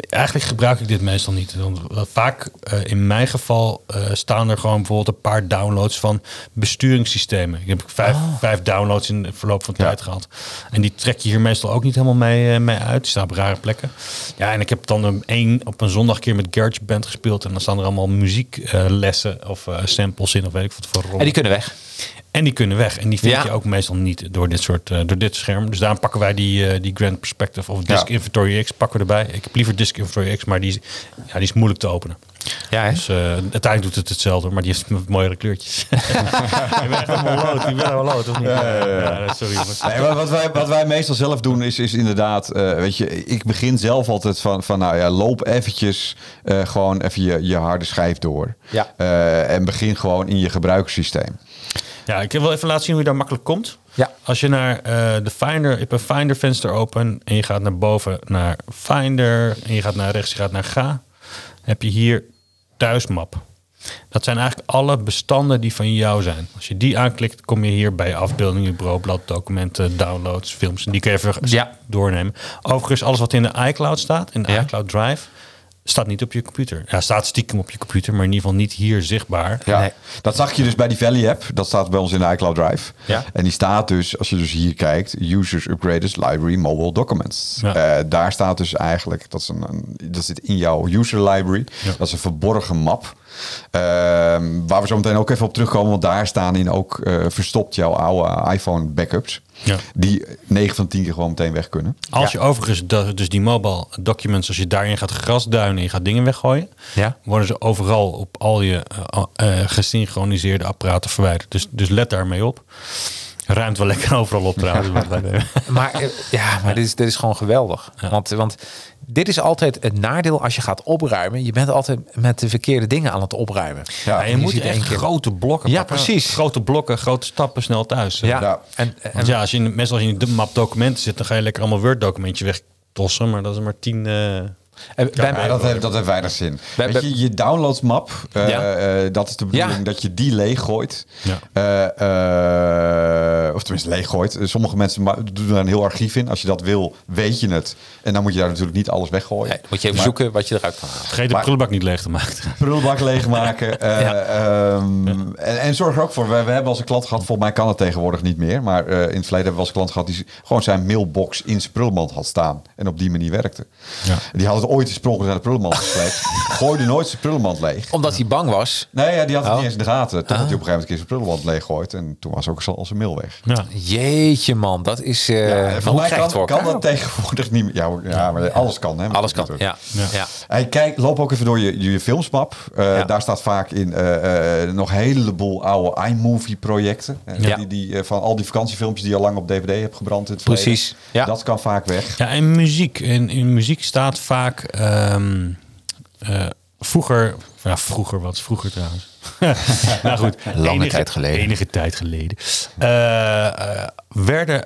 Eigenlijk gebruik ik dit meestal niet. Want vaak, uh, in mijn geval, uh, staan er gewoon bijvoorbeeld een paar downloads van besturingssystemen. Ik heb vijf, oh. vijf downloads in de verloop van ja. tijd gehad. En die trek je hier meestal ook niet helemaal mee, uh, mee uit. Die staan op rare plekken. Ja, en ik heb dan een, één op een zondag keer met GarageBand gespeeld. En dan staan er allemaal muzieklessen of samples in of weet ik wat voor rol. En die kunnen weg. En die kunnen weg. En die vind ja. je ook meestal niet door dit soort uh, door dit scherm. Dus daarom pakken wij die, uh, die Grand Perspective of Disk ja. Inventory X pakken we erbij. Ik heb liever Disk Inventory X, maar die is, ja, die is moeilijk te openen. Ja, dus uh, uiteindelijk doet het hetzelfde, maar die heeft <laughs> mooiere kleurtjes. echt helemaal lood. Je bent helemaal lood, of niet? Ja, ja, ja. ja sorry. Nee, wat, wij, wat wij meestal zelf doen is, is inderdaad, uh, weet je, ik begin zelf altijd van, van nou ja, loop eventjes uh, gewoon even je, je harde schijf door. Ja. en begin gewoon in je gebruikssysteem. Ja, ik wil even laten zien hoe je daar makkelijk komt. Ja. Als je naar uh, de Finder, je hebt een Finder venster open en je gaat naar boven naar Finder en je gaat naar rechts, je gaat naar Ga, heb je hier thuismap. Dat zijn eigenlijk alle bestanden die van jou zijn. Als je die aanklikt, kom je hier bij afbeeldingen, bureaublad, documenten, downloads, films. En die kun je even ja. doornemen. Overigens, alles wat in de iCloud staat, in de Ja. iCloud Drive, staat niet op je computer. Ja, staat stiekem op je computer, maar in ieder geval niet hier zichtbaar. Ja, Nee. dat zag je dus bij die Valley app. Dat staat bij ons in de iCloud Drive. Ja. En die staat dus, als je dus hier kijkt, Users Upgraded Library Mobile Documents. Ja. Eh, daar staat dus eigenlijk, dat, is een, een- dat zit in jouw user library. Ja. Dat is een verborgen map. Ehm, waar we zo meteen ook even op terugkomen, want daar staan in ook eh, verstopt jouw oude iPhone backups. Ja. Die 9 van 10 keer gewoon meteen weg kunnen. Als je overigens dus die mobile documents, als je daarin gaat grasduinen en je gaat dingen weggooien, Ja. worden ze overal op al je eh, gesynchroniseerde apparaten verwijderd. Dus, dus let daarmee op. Ruimt wel lekker overal op trouwens. <laughs> Maar eh, ja, maar dit is, dit is gewoon geweldig. Want, want dit is altijd het nadeel als je gaat opruimen. Je bent altijd met de verkeerde dingen aan het opruimen. Ja, je moet echt keer- grote blokken Ja, pakken. precies. Grote blokken, grote stappen snel thuis. Ja, Ja. En, en, Want ja, als je in, meestal als je in de map documenten zit, dan ga je lekker allemaal Word documentje wegtossen. Maar dat is maar tien... eh, en bij Ja, mij- dat, heeft, dat heeft weinig zin. Bij- Weet bij- je, je downloadsmap, eh, Ja. eh, dat is de bedoeling Ja. dat je die leeggooit. Ja. Eh, eh, of tenminste leeggooit. Sommige mensen doen daar een heel archief in. Als je dat wil, weet je het. En dan moet je daar natuurlijk niet alles weggooien. Nee, moet je even Maar- zoeken wat je eruit kan halen. vergeet de Maar- prullenbak niet leeg te maken. <laughs> prullenbak leegmaken. <laughs> eh, Ja. ehm, en, en zorg er ook voor. We, we hebben als een klant gehad, volgens mij kan het tegenwoordig niet meer. Maar eh, in het verleden hebben we als klant gehad die gewoon zijn mailbox in zijn prullenmand had staan. En op die manier werkte. Ja. Die had het ooit gesproken naar de prullenmand gesleept. <laughs> Gooide nooit zijn prullenmand leeg. Omdat hij bang was. Nee, ja, die had het Oh. niet eens in de gaten. Toen had hij op een gegeven moment een keer zijn prullenmand leeggooid. En toen was ook al zijn mail weg. Ja. Jeetje man, dat is... eh Ja, hoe mij kan, dat tegenwoordig niet meer. Ja, ja, maar alles kan. Hè, Alles kan, ja. Ja. ja. Hey, kijk, loop ook even door je, je filmsmap. Eh, Ja. Daar staat vaak in eh, eh, nog een heleboel oude iMovie-projecten. Eh, Ja. Die, die, van al die vakantiefilmpjes die je al lang op DVD hebt gebrand in het. Precies, ja. Dat kan vaak weg. Ja, en muziek. In, in muziek staat vaak ehm, eh, vroeger, ja, vroeger, wat vroeger trouwens? <laughs> nou goed, Lange tijd geleden. Enige tijd geleden. eh, eh, werden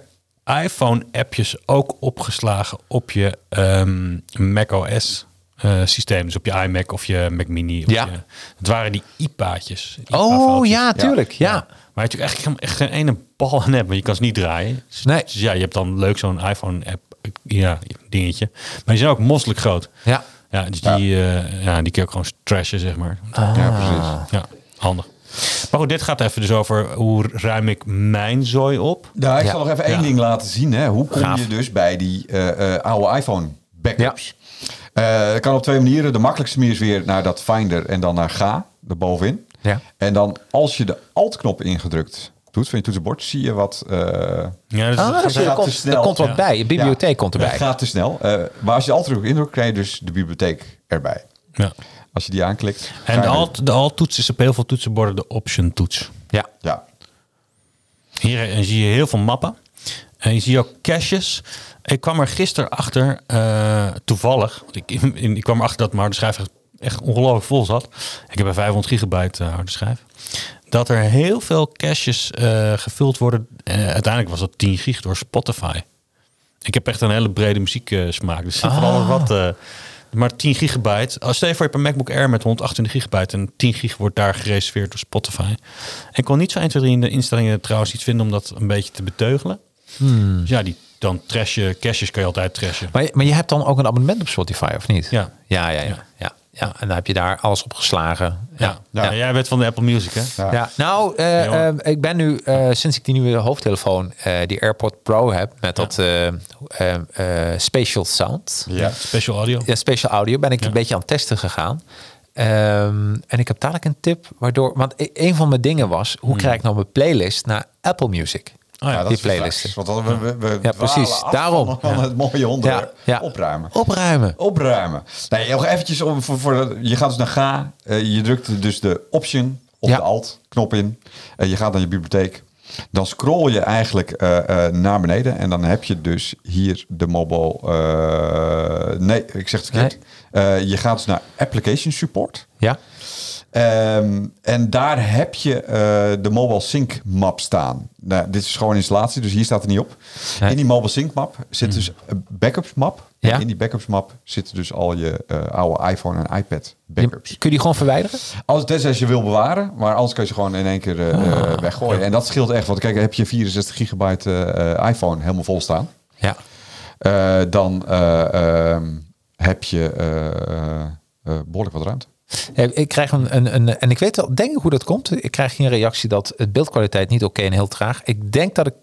iPhone-appjes ook opgeslagen op je ehm macOS eh, systeem. Dus op je iMac of je Mac Mini. Of Ja. je, dat waren die IPA'tjes. Oh IPA-foutjes. ja, tuurlijk. Ja. Maar je hebt natuurlijk echt, echt geen ene bal aan hebt, want je kan ze niet draaien. Dus, Nee. dus ja, je hebt dan leuk zo'n iPhone-app, ja, dingetje. Maar die zijn ook mosselijk groot. Ja. Ja, dus die, eh, ja, die kun je ook gewoon trashen, zeg maar. Ah. Ja, precies. Ja, handig. Maar goed, dit gaat even dus over hoe ruim ik mijn zooi op. Nou, ik Ja. zal nog even één Ja. ding laten zien. Hè. Hoe kom Gaaf. je dus bij die eh, eh, oude iPhone backups? Eh, dat kan op twee manieren. De makkelijkste manier is weer naar dat Finder en dan naar Ga, erbovenin. Ja. En dan als je de Alt-knop ingedrukt doet van je toetsenbord, zie je wat... eh, Ja, dus Ah, dat- dus er, gaat te komt, snel. er komt wat Ja. bij. Een bibliotheek Ja, komt erbij. Het gaat te snel. Eh, maar als je de Alt-knop indrukt, krijg je dus de bibliotheek erbij. ja. Als je die aanklikt. En je de weer- alt, de alt-toets is op heel veel toetsenborden de option-toets. Ja. Ja. Hier eh, zie je heel veel mappen. En je ziet ook caches. Ik kwam er gisteren achter, eh, toevallig. Want ik, ik kwam erachter dat mijn harde schijf echt, echt ongelooflijk vol zat. Ik heb een 500 gigabyte harde schijf. Dat er heel veel caches eh, gevuld worden. Eh, uiteindelijk was dat 10 gig door Spotify. Ik heb echt een hele brede muzieksmaak. Dus van alles wat. eh, maar 10 gigabyte. Als je voor je hebt een MacBook Air met 128 gigabyte en 10 gig wordt daar gereserveerd door Spotify. En ik kon niet zo 1, 2, 3 in de instellingen trouwens iets vinden om dat een beetje te beteugelen. Dus ja, die dan trash je, caches kan je altijd trashen. Maar, je- maar je hebt dan ook een abonnement op Spotify, of niet? Ja. Ja, ja, ja. ja. ja. En dan heb je daar alles op geslagen. Ja. Ja. Ja. jij bent van de Apple Music, hè? Ja. Ja, nou, eh, Ja. eh, ik ben nu, eh, sinds ik die nieuwe hoofdtelefoon, eh, die AirPod Pro heb, met dat eh, eh, eh, Spatial Sound, Ja. Special audio. ja, Spatial Audio, ben ik Ja. een beetje aan het testen gegaan. Ehm, en ik heb dadelijk een tip, waardoor, want e- een van mijn dingen was, hoe krijg ik nou mijn playlist naar Apple Music? Ja, die playlisten. Want dan, we, we, we Ja, precies. Daarom. Van, het mooie onderwerp. Ja, ja. Opruimen. Opruimen. Opruimen. Nee, nog eventjes om, voor, voor, je gaat dus naar Ga. eh, je drukt dus de option of Ja. de alt-knop in. Eh, je gaat naar je bibliotheek. Dan scroll je eigenlijk eh, naar beneden. En dan heb je dus hier de mobile... nee, ik zeg het verkeerd. Je gaat dus naar application support. Ja. Ehm, en daar heb je eh, de Mobile Sync map staan. Nou, dit is gewoon installatie, dus hier staat er niet op. Nee. In die Mobile Sync map zit dus een backups map. Ja. En in die backups map zitten dus al je eh, oude iPhone en iPad backups. kun je die gewoon verwijderen? Als het is als je wil bewaren, maar anders kun je ze gewoon in één keer eh, Ah. weggooien. En dat scheelt echt, want kijk, heb je 64 gigabyte iPhone helemaal vol staan. Ja. dan eh, ehm, heb je eh, eh, eh, behoorlijk wat ruimte. Eh, Ik krijg een, een, een, en ik weet wel, denk ik hoe dat komt. Ik krijg geen reactie dat het beeldkwaliteit niet oké en heel traag. Ik denk dat ik,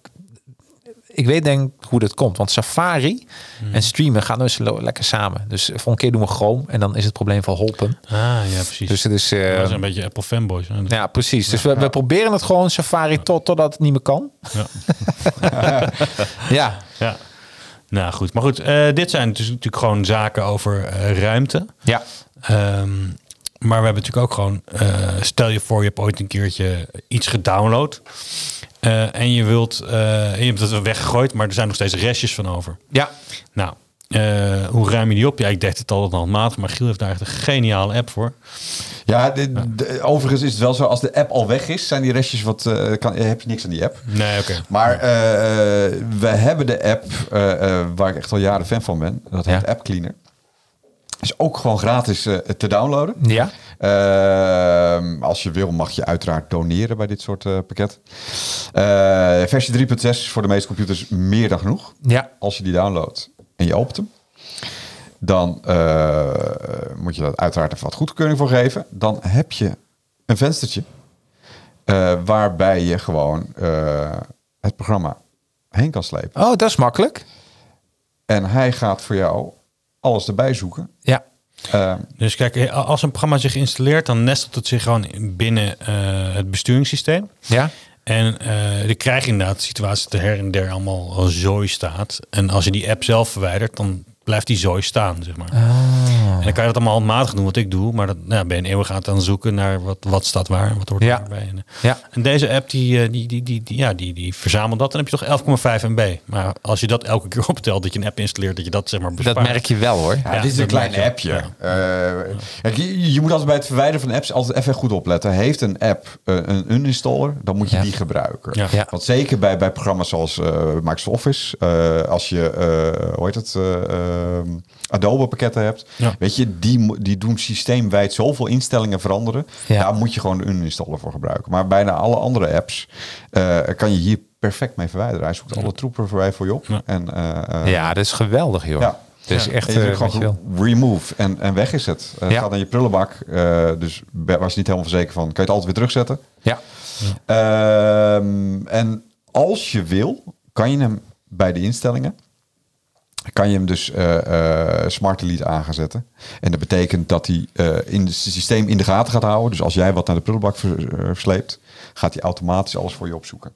ik weet denk hoe dat komt. Want Safari en streamen gaan dus lekker samen. Dus volgende keer doen we Chrome en dan is het probleem verholpen. Ah, ja, precies. Dus het is... eh, dat is een beetje Apple fanboys. hè. ja, precies. Dus we, we proberen het gewoon Safari tot, totdat het niet meer kan. Ja. <laughs> Ja, ja. Nou goed, maar goed, eh, dit zijn dus natuurlijk gewoon zaken over ruimte. ja. Ehm, maar we hebben natuurlijk ook gewoon, eh, stel je voor je hebt ooit een keertje iets gedownload. eh, en je wilt, eh, en je hebt het weggegooid, maar er zijn nog steeds restjes van over. Ja, Nou, eh, hoe ruim je die op? Ja, ik deed het altijd handmatig, maar Giel heeft daar echt een geniale app voor. Ja, de- de- overigens is het wel zo, als de app al weg is, zijn die restjes wat, eh, kan, heb je niks aan die app. Nee, oké. Maar eh, we hebben de app eh, eh, waar ik echt al jaren fan van ben. Dat heet Ja. App Cleaner. Is ook gewoon gratis eh, te downloaden. ja. Ehm, als je wil, mag je uiteraard doneren bij dit soort eh pakket. Eh, versie 3.6 is voor de meeste computers meer dan genoeg. Ja. Als je die downloadt en je opent hem, dan moet je dat uiteraard even wat goedkeuring voor geven. Dan heb je een venstertje waarbij je gewoon het programma heen kan slepen. Oh, dat is makkelijk. En hij gaat voor jou alles erbij zoeken. Ja. Ehm, Dus kijk, als een programma zich installeert, dan nestelt het zich gewoon binnen eh, het besturingssysteem. Ja. En eh dan krijg je inderdaad de situatie dat er her en der allemaal al zooi staat. En als je die app zelf verwijdert, dan blijft die zooi staan, zeg maar. En dan kan je dat allemaal handmatig doen, wat ik doe. Maar dat, nou, ben je een eeuwig aan het zoeken naar wat, wat staat waar, wat hoort Ja. daarbij. En, eh, Ja. en deze app, die, eh, die, die, die, die, ja, die, die verzamelt dat. Dan heb je toch 11,5 MB. Maar als je dat elke keer <laughs> optelt, dat je een app installeert, dat je dat zeg maar bespaart. Dat merk je wel hoor. Ja, Ja, dit is een klein appje. Eh, kijk, je, je moet altijd bij het verwijderen van apps altijd even goed opletten. Heeft een app een uninstaller, dan moet je Ja. die gebruiken. Ja. Ja. Want zeker bij, bij programma's zoals eh, Microsoft Office, eh, als je, eh, hoe heet het, eh, eh, Adobe pakketten hebt, Ja. weet je, die, die doen systeemwijd zoveel instellingen veranderen. Ja. Daar moet je gewoon de uninstaller voor gebruiken. Maar bijna alle andere apps eh, kan je hier perfect mee verwijderen. Hij zoekt alle troepen voor voor je op. Ja. En, eh, eh, Ja, dat is geweldig joh. Ja. Dat is Ja. echt en je gewoon remove en, en weg is het. Uh, Ja. Gaat naar je prullenbak. eh, dus was je niet helemaal verzekerd van, kan je het altijd weer terugzetten. Ja. Ehm, en als je wil, kan je hem bij de instellingen, kan je hem dus eh, eh, smart delete aan gaan zetten. En dat betekent dat hij eh, in het systeem in de gaten gaat houden. Dus als jij wat naar de prullenbak ver- versleept, gaat hij automatisch alles voor je opzoeken.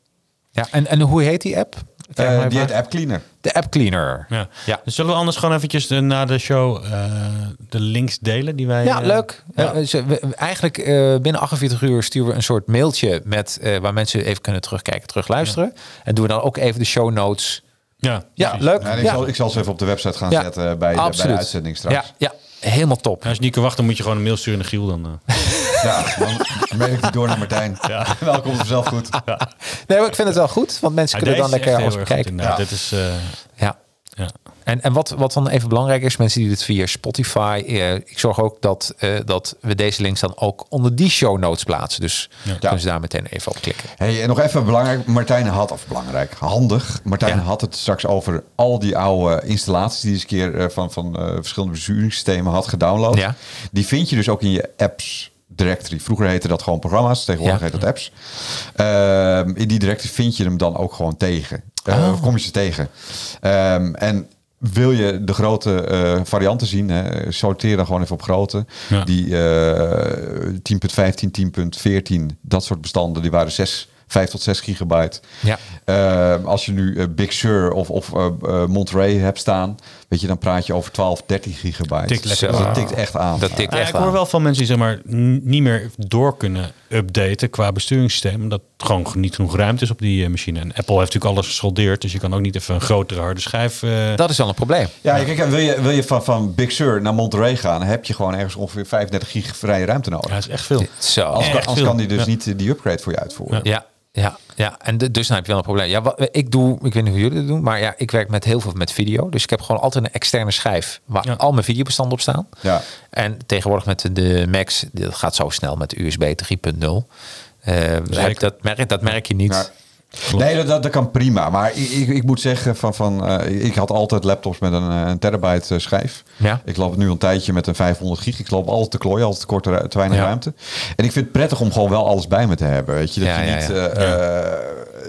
ja. En, en hoe heet die app? Eh, maar die heet App Cleaner. De App Cleaner. Ja. Ja. Dus zullen we anders gewoon eventjes na de show eh, de links delen die wij... Ja, leuk. ja. We- eigenlijk eh, binnen 48 uur sturen we een soort mailtje met eh, waar mensen even kunnen terugkijken, terugluisteren. En doen we dan ook even de show notes. Ja, Ja, leuk. Ja, en ik, Ja. zal, ik zal ze even op de website gaan Ja. zetten bij de, bij de uitzending straks. Ja, ja, helemaal top. Ja, als je niet kan wachten, moet je gewoon een mail sturen naar Giel. Dan, eh. <laughs> Ja, dan mail ik die door naar Martijn. <laughs> Welkom vanzelf goed. Nee, maar ik vind het wel goed, want mensen Ja, kunnen dan lekker alles goed, bekijken. Ja. Dit is... eh, Ja. Ja. En, en wat, wat dan even belangrijk is, mensen die dit via Spotify, eh, ik zorg ook dat, eh, dat we deze links dan ook onder die show notes plaatsen. Dus kunnen ze daar meteen even op klikken. Hey, en nog even belangrijk. Martijn had, of belangrijk, handig. Martijn Ja. had het straks over al die oude installaties die hij eens een keer eh, van, van eh, verschillende besturingssystemen had gedownload. Ja. Die vind je dus ook in je apps directory. Vroeger heette dat gewoon programma's, tegenwoordig Ja. heet dat apps. Ehm, in die directory vind je hem dan ook gewoon tegen. Eh, Oh. Of kom je ze tegen. Ehm, en wil je de grote eh, varianten zien, hè, sorteer dan gewoon even op grootte. Ja. Die eh 10.15, 10.14, dat soort bestanden, die waren 6, 5 tot 6 gigabyte. Ja. Ehm, als je nu eh, Big Sur of, of eh, Monterey hebt staan, weet je, dan praat je over 12, 13 gigabyte. Tikt lekker Dus dat tikt echt aan. Dat tikt Nou ja, echt ik hoor aan. wel van mensen die zeg maar niet meer door kunnen updaten qua besturingssysteem. Omdat gewoon niet genoeg ruimte is op die eh, machine. En Apple heeft natuurlijk alles gesoldeerd. Dus je kan ook niet even een grotere harde schijf. eh, Dat is dan een probleem. Ja, kijk, wil je, wil je van, van Big Sur naar Monterey gaan, dan heb je gewoon ergens ongeveer 35 gig vrije ruimte nodig. ja, dat is echt veel. Zo. Anders, kan, echt anders kan veel. die dus Ja. niet eh, die upgrade voor je uitvoeren. Ja, ja, ja. En de- dus dan heb je wel een probleem. Ja, wat, ik doe, ik weet niet hoe jullie het doen, maar ja, ik werk met heel veel met video. Dus ik heb gewoon altijd een externe schijf waar Ja. al mijn videobestanden op staan. Ja. En tegenwoordig met de, de Max, dat gaat zo snel met USB 3.0. Eh, heb- dat, merk, dat merk je niet. Nee, dat- dat, kan prima. Maar ik, ik, ik moet zeggen, van, van, eh, ik had altijd laptops met een, eh, een terabyte eh, schijf. Ja. Ik loop nu een tijdje met een 500 gig. Ik loop altijd te klooien, altijd te, korte, ru- te weinig Ja. ruimte. En ik vind het prettig om gewoon wel alles bij me te hebben. Weet je, dat Ja, je niet... ja.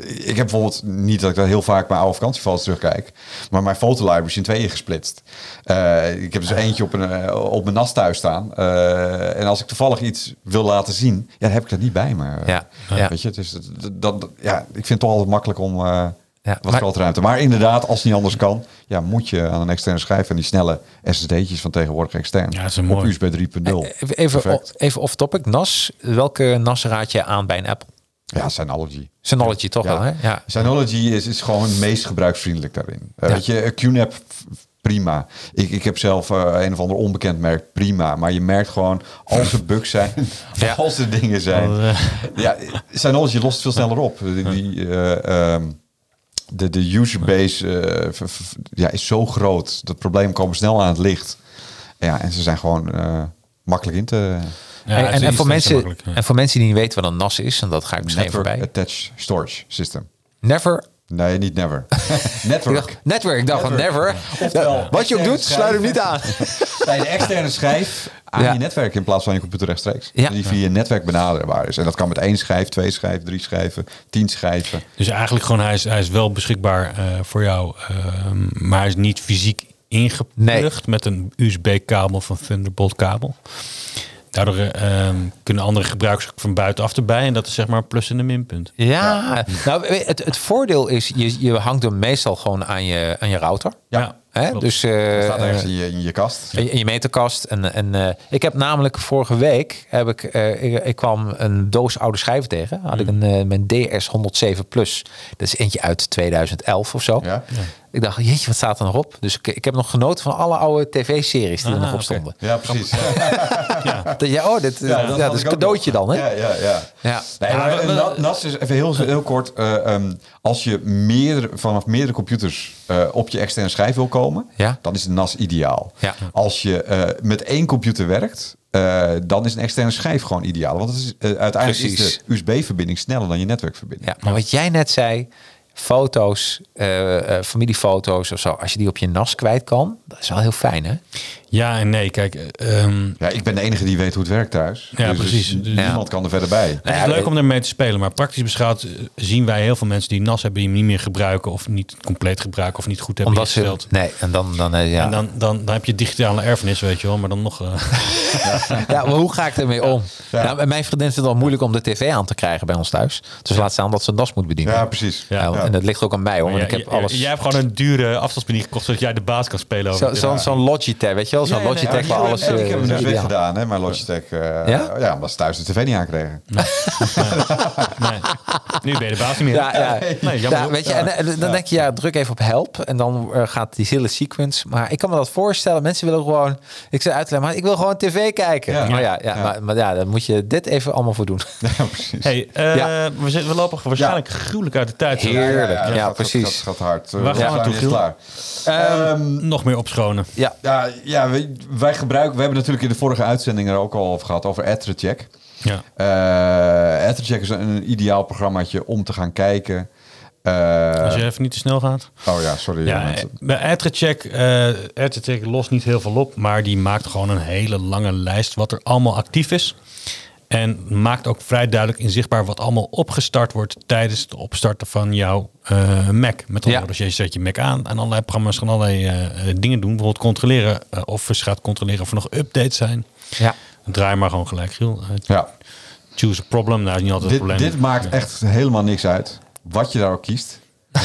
Ik heb bijvoorbeeld niet dat ik dat heel vaak mijn oude vakantiefoto's terugkijk, maar mijn fotolibrary is in tweeën gesplitst. Eh, ik heb dus eentje op, een, eh, op mijn nas thuis staan. Eh, en als ik toevallig iets wil laten zien, ja, dan heb ik dat niet bij me. Ja. Weet je, dus dat, dat, ja, ik vind het toch altijd makkelijk om eh, Ja, wat ruimte. Maar inderdaad, als het niet anders kan, ja, moet je aan een externe schijf en die snelle SSD'tjes van tegenwoordig extern. Ja, dat is op mooi. USB 3.0. Even, even, even off topic. NAS. Welke NAS raad je aan bij een Apple? Ja, Synology. Synology toch wel, hè? Ja. Synology is, is gewoon het meest gebruiksvriendelijk daarin. Ja. Weet je, eh, QNAP, prima. Ik, ik heb zelf eh, een of ander onbekend merk, prima. Maar je merkt gewoon, als er bugs zijn, <laughs> <laughs> Ja. als er dingen zijn. Eh. <laughs> ja, Synology lost het veel sneller op. Die, eh, ehm, de, de userbase eh, v- v- ja, is zo groot. Dat problemen komen snel aan het licht. Ja, en ze zijn gewoon eh, makkelijk in te... Ja, en, en, voor mensen, ja. en voor mensen die niet weten wat een NAS is, en dat ga ik misschien Network voorbij. Attached Storage System. Never. Nee, niet never. <laughs> Ik Network. dacht, netwerk. Ik dacht van never. Oftewel, Wat je ook doet, sluit hem niet aan. <laughs> bij een externe schijf aan Ja. je netwerk in plaats van je computer rechtstreeks. Ja. Die via je netwerk benaderbaar is. En dat kan met één schijf, twee schijven, drie schijven, tien schijven. Dus eigenlijk gewoon, hij is, hij is wel beschikbaar eh, voor jou, ehm, maar hij is niet fysiek ingeplucht met een USB-kabel van Thunderbolt kabel. Daardoor eh, ehm, kunnen andere gebruikers ook van buitenaf erbij en dat is zeg maar een plus en een minpunt. Ja, nou weet- het, het voordeel is, je, je hangt hem meestal gewoon aan je, aan je router. Ja, Hè? Dus eh, Dat staat ergens in je, in je kast. in je meterkast. En, en eh, ik heb namelijk vorige week heb ik, eh, ik, ik kwam een doos oude schijven tegen. Had ik een eh, mijn DS 107 Plus. Dat is eentje uit 2011 of zo. Ja? Ik dacht, jeetje, wat staat er nog op? Dus ik, ik heb nog genoten van alle oude tv-series die er Ah, nog op stonden. Ja, precies. <laughs> Dat, ja, oh, dit, ja, dat dat, had is een cadeautje nog. dan, hè? Ja, ja, ja. Ja. Nee, maar een na- NAS is even heel, heel kort. eh, ehm, als je meerdere, vanaf meerdere computers eh, op je externe schijf wil komen, Ja. dan is de NAS ideaal. Ja. Als je eh, met één computer werkt, eh, dan is een externe schijf gewoon ideaal. Want het is, uiteindelijk is de USB-verbinding sneller dan je netwerkverbinding. Ja, maar wat jij net zei, foto's, eh, eh, familiefoto's of zo, als je die op je NAS kwijt kan, dat is wel heel fijn, hè? Ja en nee, kijk, eh, ehm, Ja, ik ben de enige die weet hoe het werkt thuis. Ja, Dus- precies. dus Dus- niemand kan er verder bij. Het is ja, leuk om ermee te spelen, maar praktisch beschouwd eh, zien wij heel veel mensen die NAS hebben, die hem niet meer gebruiken of niet compleet gebruiken of niet goed hebben Omdat ze, ingesteld. nee, en dan, dan eh, ja. En dan, dan, dan heb je digitale erfenis, weet je wel, maar dan nog. eh, <laughs> ja, maar hoe ga ik ermee om? Ja. Nou, mijn vriendin vindt het al moeilijk om de tv aan te krijgen bij ons thuis. Dus laat staan dat ze NAS moet bedienen. Ja, precies. Ja, Nou, En dat ligt ook aan mij, hoor. Want Ja, ik heb alles... Jij hebt gewoon een dure afstandsbediening gekocht, zodat jij de baas kan spelen over. Zo- Zo'n zo'n Logitech, weet je wel? Ja, nee, Logitech waar alles... Ja, ik heb hem eh, dus ideaal. weggedaan, hè, mijn Logitech. eh, Ja? ja? omdat ze thuis de tv niet aankregen. Nee. <laughs> Nu ben je de baas niet meer. Ja, ja. Nee, jammer. Ja, weet je, en, en dan denk je, ja, druk even op help. En dan eh, gaat die hele sequence. Maar ik kan me dat voorstellen. Mensen willen gewoon... Ik zei uitleggen, maar ik wil gewoon tv kijken. Ja. maar ja, ja, Ja. Maar, maar ja, dan moet je dit even allemaal voor doen. <laughs> Ja, precies. Hey, eh, Ja. we, zitten, we lopen waarschijnlijk gruwelijk uit de tijd. Heerlijk. Ja, gaat- precies. gaat- gaat hard. Waar gaan we naartoe, klaar. Ehm, Nog meer opschonen. Ja, ja, ja wij, wij gebruiken... We hebben natuurlijk in de vorige uitzending er ook al over gehad, over AdTracheck. Ja. Eh AdTracheck is een, een ideaal programmaatje om te gaan kijken. Eh, Als je even niet te snel gaat. Oh ja, sorry. Ja, bij AdTracheck, eh AdTracheck lost niet heel veel op, maar die maakt gewoon een hele lange lijst wat er allemaal actief is. En maakt ook vrij duidelijk inzichtbaar wat allemaal opgestart wordt tijdens het opstarten van jouw eh, Mac. Met andere Ja. je zet je Mac aan en allerlei programma's gaan allerlei eh, eh, dingen doen. Bijvoorbeeld controleren eh, of ze gaat controleren of er nog updates zijn. ja. Draai maar gewoon gelijk, Giel. Eh, ja. choose a problem. Nou, is niet altijd Dit, een probleem. dit maakt echt helemaal niks uit. Wat je daar ook kiest. <laughs>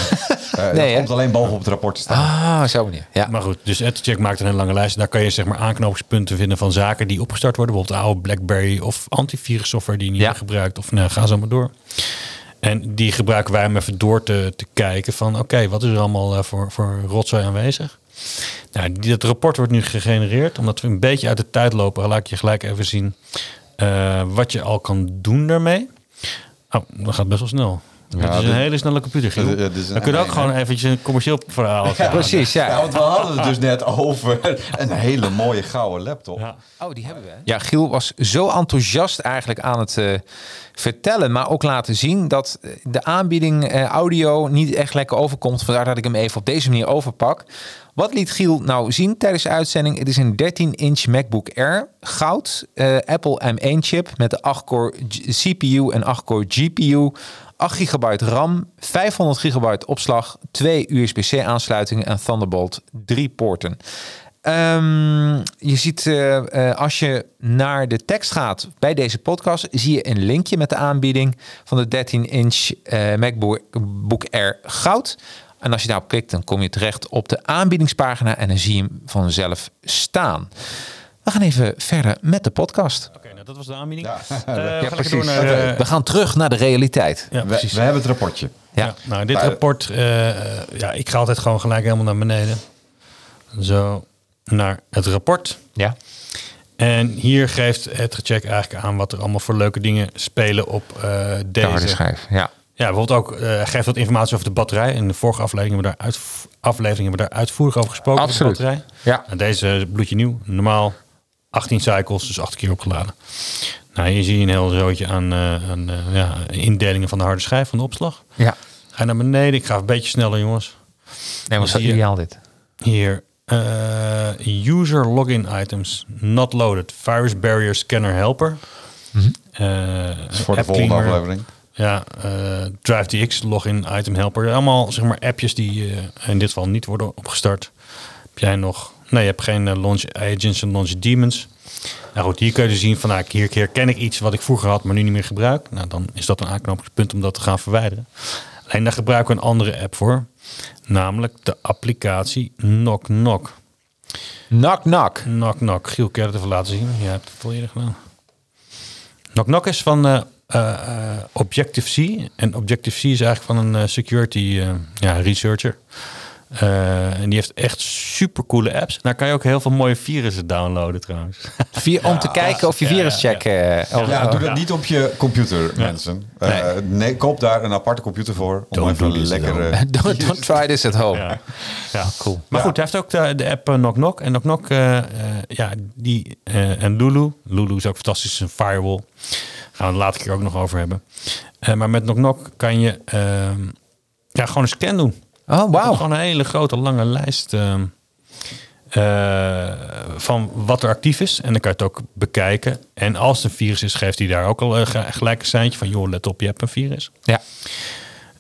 Eh, dat Nee, komt alleen bovenop het rapport te staan. Ah, zo manier. Ja. Maar goed, dus AdCheck maakt een hele lange lijst. Daar kan je zeg maar aanknopingspunten vinden van zaken die opgestart worden. Bijvoorbeeld oude BlackBerry of antivirus software die je niet Ja. meer gebruikt. Of nou, ga zo maar door. En die gebruiken wij om even door te, te kijken van... oké, wat is er allemaal eh, voor, voor rotzooi aanwezig? Nou, die, dat rapport wordt nu gegenereerd. Omdat we een beetje uit de tijd lopen, laat ik je gelijk even zien... eh, wat je al kan doen daarmee. Oh, dat gaat best wel snel. het is een dit- hele snelle computer, Giel. Ja, dit Dan kun je ook nee, gewoon eventjes een commercieel verhaal Ja. Precies, ja. Ja, want we hadden het dus net over een hele mooie gouden laptop. Ja. Oh, die hebben we. Ja, Giel was zo enthousiast eigenlijk aan het eh, vertellen, maar ook laten zien dat eh, de aanbieding eh, audio niet echt lekker overkomt. Vandaar dat ik hem even op deze manier overpak. Wat liet Giel nou zien tijdens de uitzending? Het is een 13-inch MacBook Air, goud, eh, Apple M1 chip met de 8-core G- CPU en 8-core GPU. 8 gigabyte RAM, 500 gigabyte opslag, twee USB-C aansluitingen en Thunderbolt 3 poorten. Ehm, je ziet, eh, eh, als je naar de tekst gaat bij deze podcast, zie je een linkje met de aanbieding van de 13-inch eh, MacBook Air Goud. En als je daarop klikt, dan kom je terecht op de aanbiedingspagina en dan zie je hem vanzelf staan. We gaan even verder met de podcast. Oké, nou dat was de aanbieding. Ja. Eh, <laughs> Ja, precies. eh, We gaan terug naar de realiteit. ja, We, precies. we hebben het rapportje. Ja. Ja, nou, dit Maar- rapport, eh, ja, ik ga altijd gewoon gelijk helemaal naar beneden. Zo, naar het rapport. Ja. En hier geeft het gecheck eigenlijk aan wat er allemaal voor leuke dingen spelen op eh, De deze. harde schijf. Ja. Ja, bijvoorbeeld ook eh, geeft wat informatie over de batterij. In de vorige aflevering hebben we daar, uit, aflevering hebben we daar uitvoerig over gesproken. over Absoluut. De batterij. Ja. En deze bloedje nieuw. Normaal 18 cycles, dus 8 keer opgeladen. Nou, hier zie je een heel zootje aan, eh, aan eh, ja, indelingen van de harde schijf, van de opslag. Ja. Ga naar beneden. Ik ga een beetje sneller, jongens. Nee, maar je- ideaal dit. Hier. eh, user login items. Not loaded. Virus barrier scanner helper. Dat is voor de volgende cleaner. aflevering. Ja, eh DriveTX, login item helper. Allemaal zeg maar appjes die eh, in dit geval niet worden opgestart. Heb jij nog? Nee, je hebt geen eh, launch agents en launch demons. Nou goed, hier kun je dus zien van nou, hier herken ik iets wat ik vroeger had, maar nu niet meer gebruik. Nou, dan is dat een aanknopingspunt om dat te gaan verwijderen. Alleen daar gebruiken we een andere app voor. Namelijk de applicatie Knock Knock. Knock, knock. Knock Knock. Giel, kun je dat even laten zien? Ja, hebt het al eerder gedaan. Knock Knock is van eh, eh, eh, Objective-C. En Objective-C is eigenlijk van een eh, security eh, ja, researcher. Eh, en die heeft echt super coole apps. Daar kan je ook heel veel mooie virussen downloaden trouwens. <laughs> Vier, om te kijken of je viruscheck... eh, of- Ja, doe dat niet op je computer, mensen. Eh, Nee. nee, koop daar een aparte computer voor. Om Don't even do this at lekker... home. eh, <laughs> don't, don't <laughs> try this at home. Ja. Ja. Cool. Maar goed, hij heeft ook de, de app Knock Knock. En Knock Knock, ja, die eh, en Lulu. Lulu is ook fantastisch, een firewall. Gaan we het later keer ook nog over hebben. Eh, maar met Knock Knock kan je ehm, ja, gewoon een scan doen. Oh, wauw. Gewoon een hele grote, lange lijst ehm, eh, van wat er actief is. En dan kan je het ook bekijken. En als het een virus is, geeft hij daar ook al eh, ge- gelijk een seintje van... joh, let op, je hebt een virus. Ja.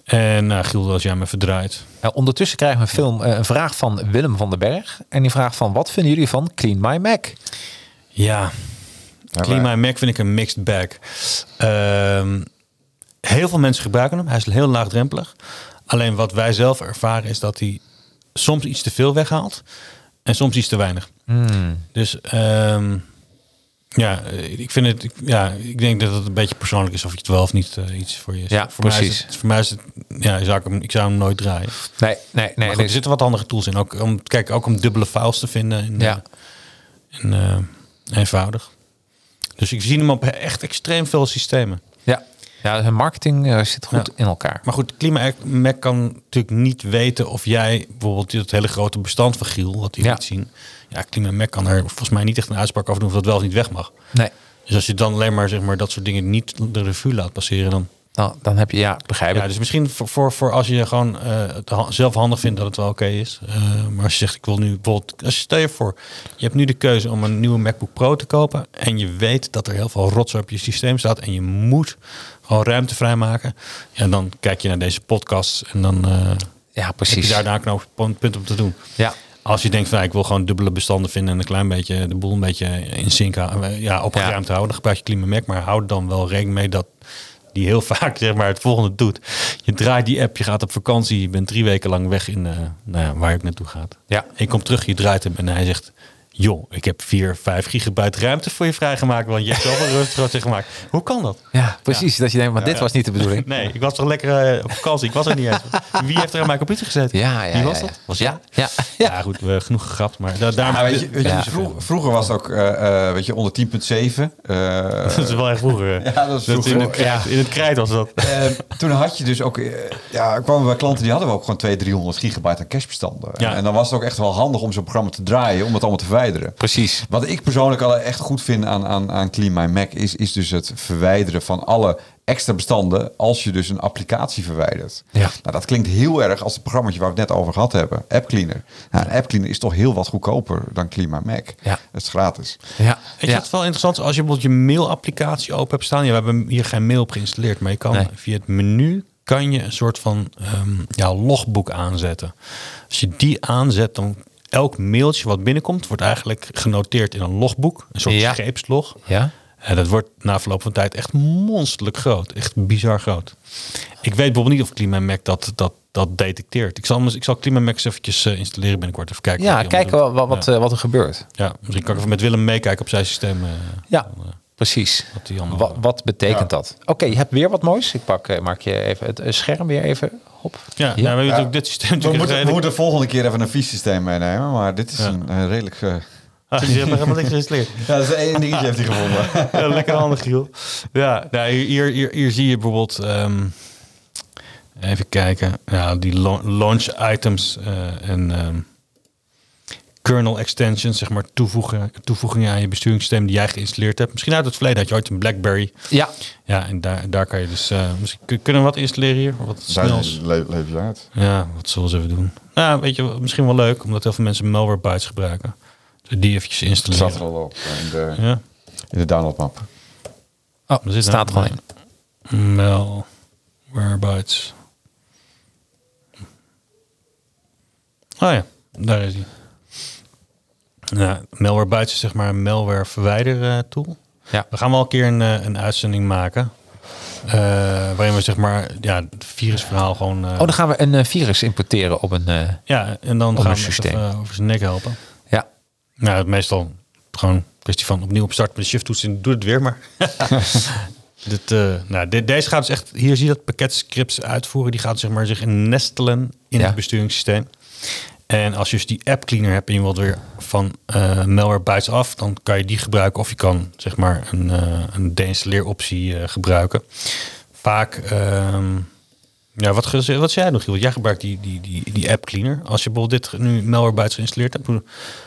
En nou, Giel, als jij me verdraait... Eh, ondertussen krijgen we een, film, een vraag van Willem van den Berg. En die vraagt van, wat vinden jullie van Clean My Mac? Ja, Clean My Mac vind ik een mixed bag. Ehm, heel veel mensen gebruiken hem. Hij is heel laagdrempelig. Alleen wat wij zelf ervaren is dat hij soms iets te veel weghaalt. En soms iets te weinig. Dus ehm, ja, eh, ik vind het. Ja, ik denk dat het een beetje persoonlijk is of je het wel of niet eh, iets voor je is. Ja, voor Mij precies. is het, voor mij is het. Ja, zou ik, hem, ik zou hem nooit draaien. Nee, nee, nee. Goed, er zitten wat andere tools in. Ook om, kijk, ook om dubbele files te vinden. In, Ja. En, eh, eenvoudig. Dus ik zie hem op echt extreem veel systemen. Ja, ja hun marketing eh, zit goed Ja. in elkaar. Maar goed, Klima Mac kan natuurlijk niet weten of jij bijvoorbeeld het hele grote bestand van Giel, wat hij Ja. liet zien. Ja, Mac kan er volgens mij niet echt een uitspraak over doen of dat wel of niet weg mag. Nee, Dus als je dan alleen maar, zeg maar dat soort dingen niet de revue laat passeren, dan. Nou, dan heb je, ja, begrijp ik. Ja, dus misschien voor, voor, voor als je gewoon eh, zelf handig vindt dat het wel oké is. Eh, maar als je zegt, ik wil nu bijvoorbeeld, als je stel je voor, je hebt nu de keuze om een nieuwe MacBook Pro te kopen. En je weet dat er heel veel rots op je systeem staat. En je moet gewoon ruimte vrijmaken. Ja, dan kijk je naar deze podcast en dan eh, ja, heb precies. je daar een om te doen. Ja, Als je denkt van, ik wil gewoon dubbele bestanden vinden en een klein beetje de boel een beetje in sync ja, opgeruimd houden, dan gebruik je Mac. Maar hou er dan wel rekening mee dat die heel <laughs> vaak zeg maar het volgende doet. Je draait die app, je gaat op vakantie, je bent drie weken lang weg in eh, nou ja, waar je ook naartoe gaat. Ja. En je komt terug, je draait hem en hij zegt, joh, ik heb 4, 5 gigabyte ruimte voor je vrijgemaakt, want je hebt zoveel <laughs> rustig gemaakt. Hoe kan dat? ja precies. Dat je denkt, maar dit was niet de bedoeling. <laughs> Nee, ik was toch lekker eh, op vakantie, ik was er niet eens. Wie heeft er aan mijn computer gezeten? Ja, ja, Wie ja, was ja. dat? Was Ja, ja, Ja, <laughs> ja. goed, we genoeg gegrapt, maar da daar Ja, weet je, weet je, Ja. vroeg- vroeger was het ook, eh, eh, weet je, onder 10.7. eh, Dat is wel echt vroeger. Ja, dat is in, vroeger. het krijt, in het krijt was dat. Eh, toen had je dus ook, ja, kwamen we bij klanten die hadden ook gewoon 200, 300 gigabyte aan cashbestanden. Ja. En dan was het ook echt wel handig om zo'n programma te draaien, om het allemaal te verwijderen. Verwijderen. Precies. Wat ik persoonlijk al echt goed vind aan, aan, aan Clean My Mac is, is dus het verwijderen van alle extra bestanden als je dus een applicatie verwijdert. Ja. Nou, dat klinkt heel erg als het programma waar we het net over gehad hebben, App Cleaner. Nou, een App Cleaner is toch heel wat goedkoper dan Clean My Mac. Ja. Het is gratis. Ja. Weet je wat wel interessant is? Als je bijvoorbeeld je mailapplicatie open hebt staan. Ja, we hebben hier geen mail op geïnstalleerd. Maar je kan Nee. via het menu kan je een soort van ehm, ja, logboek aanzetten. Als je die aanzet, dan elk mailtje wat binnenkomt, wordt eigenlijk genoteerd in een logboek. Een soort Ja. scheepslog. Ja? En dat wordt na verloop van tijd echt monsterlijk groot. Echt bizar groot. Ik weet bijvoorbeeld niet of Klima Mac dat, dat, dat detecteert. Ik zal, ik zal eventjes eh, installeren binnenkort. Even kijken. Ja, kijken wat, wat, eh, wat er gebeurt. ja. misschien kan ik even met Willem meekijken op zijn systeem. eh, Ja, precies. wat. Wat, wat betekent Ja. dat? Oké, je hebt weer wat moois. Ik pak, eh, maak je even het eh, scherm weer even op. Ja, Ja. Nou, we Ja. natuurlijk dit systeem We moeten, we redelijk- moeten de volgende keer even een vies systeem meenemen, maar dit is Ja. een, eh, redelijk... eh, Ah, je hebt helemaal niks geïnstalleerd. <laughs> ja, dat is één dingetje heeft hij gevonden. <laughs> Ja, lekker handig, Giel. Ja, nou, hier, hier, hier zie je bijvoorbeeld... ehm, even kijken. Ja, die la- launch items eh, en ehm, kernel extensions, zeg maar toevoegen, toevoegingen aan je besturingssysteem die jij geïnstalleerd hebt. Misschien uit het verleden had je ooit een BlackBerry. Ja, Ja, en daar, daar kan je dus... eh, misschien, kun- kunnen we wat installeren hier? Wat snels? Le leef je uit. Ja, wat zullen ze even doen? Nou, weet je, misschien wel leuk, omdat heel veel mensen Malwarebytes gebruiken. Dus die eventjes Het installeren. staat er al op in de, Ja, in de downloadmap. oh, Er zit staat er gewoon in. Malwarebytes. Oh ja, daar is hij. Ja, is zeg maar een malware verwijder eh, tool. Ja. We gaan wel een keer een, eh, een uitzending maken. eh, waarin we zeg maar ja, het virusverhaal gewoon... Oh, dan gaan we een virus importeren op een... ja, en dan gaan we systeem. het even over zijn nek helpen. ja, Nou, meestal gewoon een kwestie van opnieuw opstarten met de shift toets en doe het weer maar. <laughs> dit, nou, dit, deze gaat dus echt, hier zie je dat pakket scripts uitvoeren. Die gaat zeg maar zich nestelen in Ja. het besturingssysteem. En als je dus die app cleaner hebt en je wilt weer van eh Malwarebytes af, dan kan je die gebruiken. Of je kan zeg maar een, eh een deinstalleeroptie eh, gebruiken. Vaak, ehm, ja, wat, wat zei jij nog, Giel? Want Jij gebruikt die, die, die, die app cleaner. Als je bijvoorbeeld dit nu Malwarebytes geïnstalleerd hebt en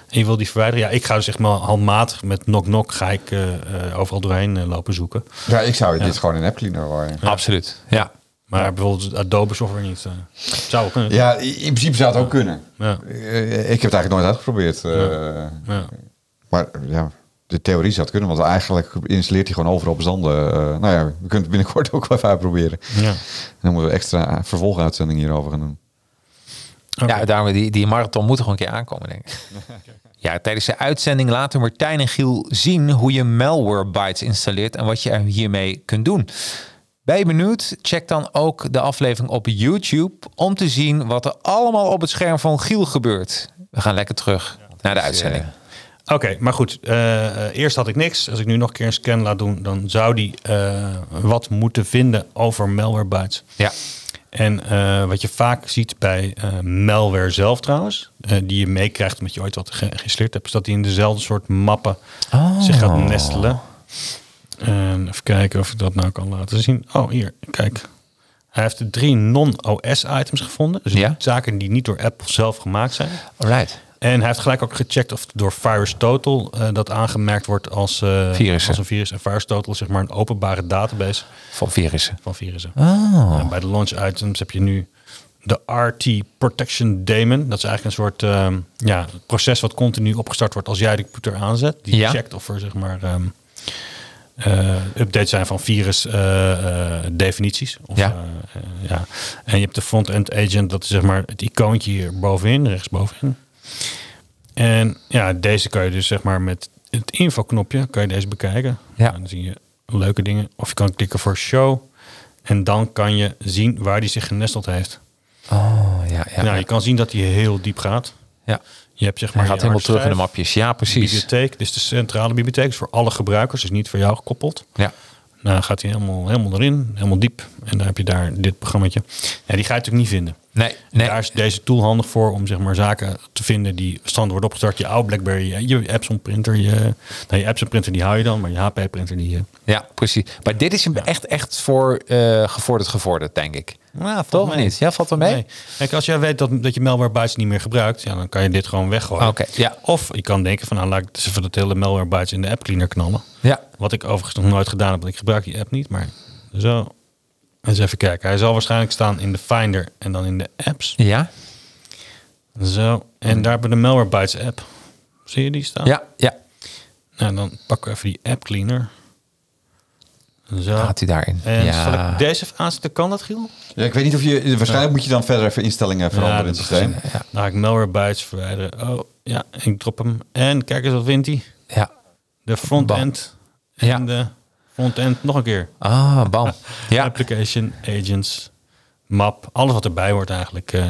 je wil die verwijderen. Ja, ik ga dus echt maar handmatig met knock-knock ga ik overal doorheen lopen zoeken. Ja, ik zou dit gewoon in App Cleaner gooien. absoluut. Ja. Maar bijvoorbeeld Adobe software niet. eh, zou kunnen. Ja, in principe zou het ook kunnen. Ja. Eh, Ik heb het eigenlijk nooit uitgeprobeerd. eh, Ja. Maar ja, de theorie zou het kunnen. Want eigenlijk installeert hij gewoon overal bestanden. Eh, nou ja, we kunnen het binnenkort ook wel even uitproberen. Ja. En dan moeten we extra vervolguitzending hierover gaan doen. Ja, daarom die, die marathon moet er gewoon een keer aankomen, denk ik. <laughs> Ja, tijdens de uitzending laten Martijn en Giel zien hoe je Malwarebytes installeert en wat je er hiermee kunt doen. Ben je benieuwd? Check dan ook de aflevering op YouTube om te zien wat er allemaal op het scherm van Giel gebeurt. We gaan lekker terug naar de uitzending. Oké, maar goed. eh, eh, eerst had ik niks. Als ik nu nog een keer een scan laat doen, dan zou die eh, wat moeten vinden over Malwarebytes. Ja, En eh, wat je vaak ziet bij eh, malware zelf trouwens, eh, die je meekrijgt omdat je ooit wat ge- geïnstalleerd hebt, is dat die in dezelfde soort mappen zich gaat nestelen. En even kijken of ik dat nou kan laten zien. Oh, hier, kijk. Hij heeft de drie non-OS items gevonden. Dus Ja. zaken die niet door Apple zelf gemaakt zijn. alright. En hij heeft gelijk ook gecheckt of door VirusTotal eh, dat aangemerkt wordt als, Virussen. als een virus. En VirusTotal is zeg maar een openbare database Van virussen. van virussen. Oh. En bij de launch items heb je nu de RT Protection Daemon. Dat is eigenlijk een soort ehm, ja, proces wat continu opgestart wordt als jij de computer aanzet. Die Ja. checkt of er zeg maar ehm, eh, updates zijn van virus eh, eh, Ja. eh, eh, ja. En je hebt de front-end agent, dat is zeg maar het icoontje hier bovenin, rechtsbovenin. En ja, deze kan je dus zeg maar met het infoknopje kan je deze bekijken. Ja. Dan zie je leuke dingen. Of je kan klikken voor show. En dan kan je zien waar die zich genesteld heeft. Oh, ja, ja. nou, je kan zien dat hij heel diep gaat. ja. Je hebt zeg maar Hij gaat helemaal terug in de mapjes. Ja, precies. Bibliotheek, dit is de centrale bibliotheek. is voor alle gebruikers, dus niet voor jou gekoppeld. Ja. Nou, dan gaat hij helemaal, helemaal erin, helemaal diep. En dan heb je daar dit programmaatje. Ja, die ga je natuurlijk niet vinden. Nee, nee. Daar is deze tool handig voor om zeg maar zaken te vinden die standaard worden opgestart. Je oude BlackBerry, je- Epson printer, je, nou, je Epson printer die hou je dan, maar je HP printer die. eh, Ja, precies. Maar dit is hem echt, echt voor eh, gevorderd gevorderd, denk ik. Nou, Toch niet? Ja, valt er mee? Nee. Kijk, als jij weet dat, dat je Malwarebytes niet meer gebruikt, ja, dan kan je dit gewoon weggooien. Oké, ja. Of je kan denken van, nou, laat ik even dat hele Malwarebytes in de app cleaner knallen. Ja. Wat ik overigens nog nooit gedaan heb, want ik gebruik die app niet. Maar zo, eens even kijken. Hij zal waarschijnlijk staan in de Finder en dan in de apps. Ja? Zo, en daar hebben we de Malwarebytes app. Zie je die staan? Ja, ja. Nou, dan pakken we even die app cleaner. Zo. Gaat hij daarin? En ja. zal ik deze even aanzetten? Kan dat, Giel? Ja, ik weet niet of je... Waarschijnlijk moet je dan verder even instellingen veranderen in het systeem. Dan ga ik Malwarebytes verwijderen. Oh, ja, ik drop hem. En kijk eens wat wint hij. Ja. De front-end en Ja. de front-end nog een keer. Ah, bam. <laughs> Ja. Application, agents, map, alles wat erbij hoort eigenlijk. eh.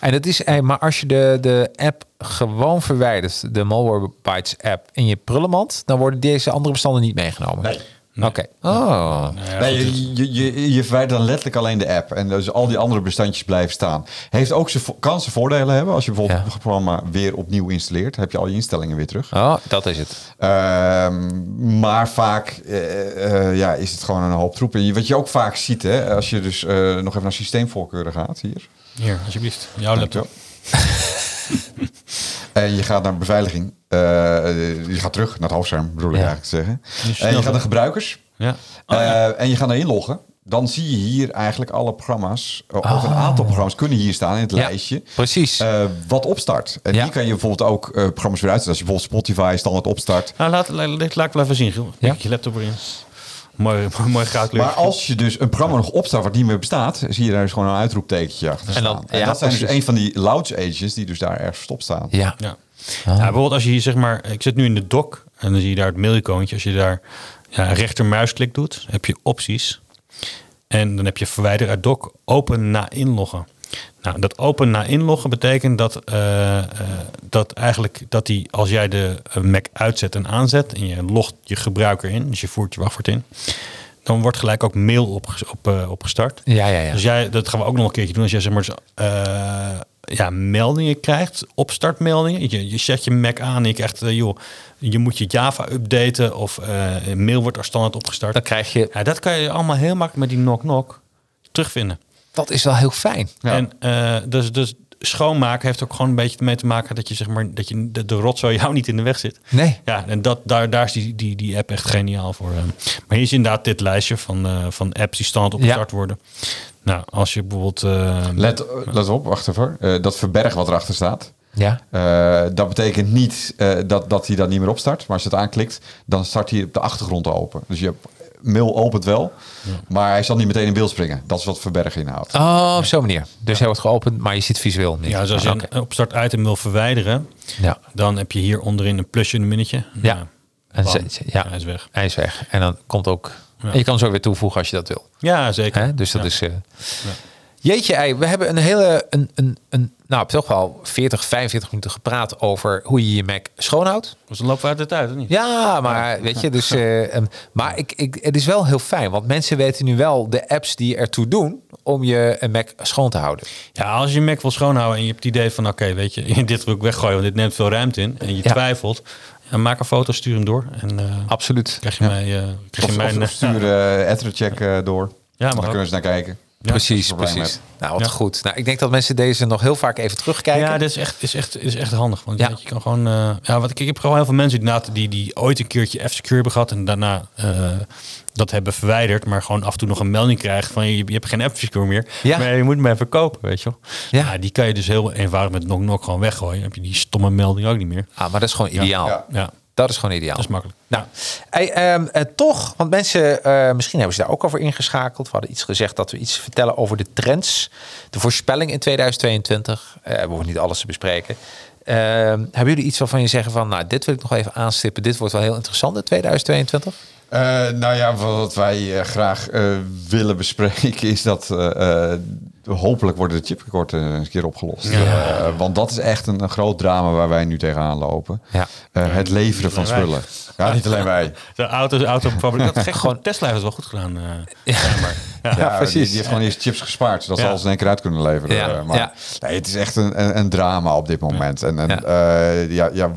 En dat is, maar als je de, de app gewoon verwijdert, de Malwarebytes app, in je prullenmand, dan worden deze andere bestanden niet meegenomen. Nee. Oké. Oh. Nee, je, je, je, je verwijdert dan letterlijk alleen de app. En dus al die andere bestandjes blijven staan. Heeft ook zijn vo- kan zijn voordelen hebben. Als je bijvoorbeeld Ja. het programma weer opnieuw installeert, heb je al je instellingen weer terug. Oh, dat is het. Ehm, maar vaak eh, eh, ja, is het gewoon een hoop troep. En je- wat je ook vaak ziet, hè, als je dus eh, nog even naar systeemvoorkeuren gaat hier. Hier, alsjeblieft. Jouw laptop. <laughs> En je gaat naar beveiliging. Eh, je gaat terug naar het hoofdscherm, bedoel ik Ja. eigenlijk te zeggen. En je gaat naar gebruikers. Ja. Oh, ja. Eh, en je gaat naar inloggen. Dan zie je hier eigenlijk alle programma's, eh, of een aantal programma's kunnen hier staan in het. Ja, lijstje. precies. eh, wat opstart. En Ja. hier kan je bijvoorbeeld ook eh, programma's weer uitzetten. Als je bijvoorbeeld Spotify standaard opstart. Nou, laat, laat, laat, laat ik wel even zien, Giel. Ja. Je laptop erin. Mooi, mooi goudkleur. Maar als je dus een programma nog opstart wat niet meer bestaat, zie je daar dus gewoon een uitroeptekentje achter En staan. dan- En ja, dat zijn dus een van die louds agents die dus daar ergens verstopt staan. ja. Ja. Ja, bijvoorbeeld als je hier zeg maar, ik zit nu in de doc en dan zie je daar het mailicoontje. Als je daar ja, rechtermuisklik doet, heb je opties. En dan heb je verwijder uit doc, open na inloggen. Nou, dat open na inloggen betekent dat, eh, eh, dat eigenlijk dat die, als jij de eh, Mac uitzet en aanzet en je logt je gebruiker in, dus je voert je wachtwoord in, dan wordt gelijk ook mail op, op, opgestart. Ja, ja, ja. Dus jij, dat gaan we ook nog een keertje doen. Als jij zeg maar eh, ja, meldingen krijgt, opstartmeldingen. Je, je zet je Mac aan en je krijgt, eh, joh, je moet je Java updaten of eh, mail wordt als standaard opgestart. Dan krijg je, Ja, dat kan je allemaal heel makkelijk met die knock-knock terugvinden. dat is wel heel fijn. Ja. En eh, dus, dus schoonmaken heeft ook gewoon een beetje mee te maken dat je zeg maar dat je de, de rotzooi jou niet in de weg zit. Nee. Ja, en dat, daar, daar is die, die, die app echt geniaal voor. eh. Maar hier is inderdaad dit lijstje van, eh, van apps die standaard opgestart worden. Nou, als je bijvoorbeeld... eh, Let, let op, wacht even. Eh, dat verberg wat erachter staat. Ja. Eh, dat betekent niet eh, dat, dat hij dan niet meer opstart. Maar als je het aanklikt, dan start hij op de achtergrond open. Dus je mail opent wel, maar hij zal niet meteen in beeld springen. Dat is wat verbergen inhoudt. Oh, op zo'n manier. Dus hij wordt geopend, maar je ziet visueel niet. ja, dus als je Oké. een opstart item wil verwijderen, Ja. dan heb je hier onderin een plusje en een minnetje. Ja. Nou, En ze- ja. hij is weg. Hij is weg. En dan komt ook... Ja. En je kan zo weer toevoegen als je dat wil. Ja, zeker. Hè? Dus dat Ja. is... eh, Jeetje, ei, we hebben een hele... Een, een, een, nou, toch wel 40, 45 minuten gepraat over hoe je je Mac schoonhoudt. Dus dan lopen we uit de tijd, of niet? Ja, maar weet je, dus... eh, ehm, maar ik, ik, het is wel heel fijn, want mensen weten nu wel de apps die ertoe doen om je een Mac schoon te houden. Ja, als je je Mac wil schoonhouden en je hebt het idee van... oké, weet je, <laughs> dit wil ik weggooien, want dit neemt veel ruimte in... en je Ja. twijfelt, ja, maak een foto, stuur hem door... en eh Absoluut. krijg je mij... eh krijg Of, je mijn of, stuur uh, Ethercheck eh, door. Ja, dan mag kunnen ze naar kijken. Precies, precies. Nou, wat Ja. goed. Nou, ik denk dat mensen deze nog heel vaak even terugkijken. Ja, dit is echt, is echt, is echt handig. Want Ja. je kan gewoon. eh, ja, wat ik, ik heb gewoon heel veel mensen die, inderdaad die, die ooit een keertje F-Secure hebben gehad en daarna eh, dat hebben verwijderd, maar gewoon af en toe nog een melding krijgt van je, je hebt geen F-Secure meer. Ja. Maar je moet hem even kopen, weet je wel. Ja. Die kan je dus heel eenvoudig met knock knock gewoon weggooien. Dan heb je die stomme melding ook niet meer. Ah, maar dat is gewoon ideaal. Ja. Dat is gewoon ideaal. dat is makkelijk. Nou, hey, ehm, eh, toch, want mensen, eh, misschien hebben ze daar ook over ingeschakeld. We hadden iets gezegd dat we iets vertellen over de trends, de voorspelling in 2022. Eh we hoeven niet alles te bespreken. Ehm, hebben jullie iets waarvan je zeggen van, nou, dit wil ik nog even aanstippen. Dit wordt wel heel interessant in 2022? Eh, nou ja, wat wij eh, graag eh, willen bespreken is dat eh, eh, hopelijk worden de chiptekorten eens een keer opgelost. Eh, want dat is echt een, een groot drama waar wij nu tegenaan lopen. Ja. Eh, het leveren van wij. spullen. Ja, niet alleen wij. <laughs> De auto's, autofabrikant. Dat gek, gewoon Tesla heeft het wel goed gedaan. eh ja. <laughs> Ja, precies. Die, die heeft gewoon eerst chips gespaard, zodat ze Ja. alles in één keer uit kunnen leveren. Ja, maar ja. nee, het is echt een, een, een drama op dit moment. En, en Ja. ja. ja, ja,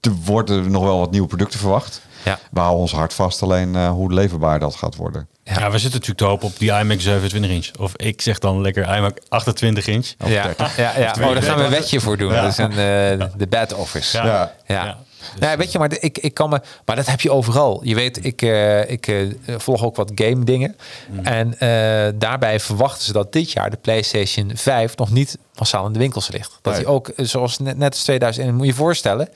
er worden nog wel wat nieuwe producten verwacht. Ja. We houden ons hart vast alleen eh, hoe leverbaar dat gaat worden. Ja. we zitten natuurlijk te hopen op die iMac 27 inch. Of ik zeg dan lekker iMac 28 inch. Of Ja, 30. ja, ja. Oh, daar gaan we een wetje voor doen. Ja. Dat is een, eh, de bad office. Ja. Ja. Nee, weet je, maar ik, ik kan me. Maar dat heb je overal. Je weet, ik, eh, ik eh, volg ook wat game dingen. Mm. En eh, daarbij verwachten ze dat dit jaar de PlayStation 5 nog niet massaal in de winkels ligt. Dat Nee. hij ook, zoals net, net als 2001, moet je je voorstellen.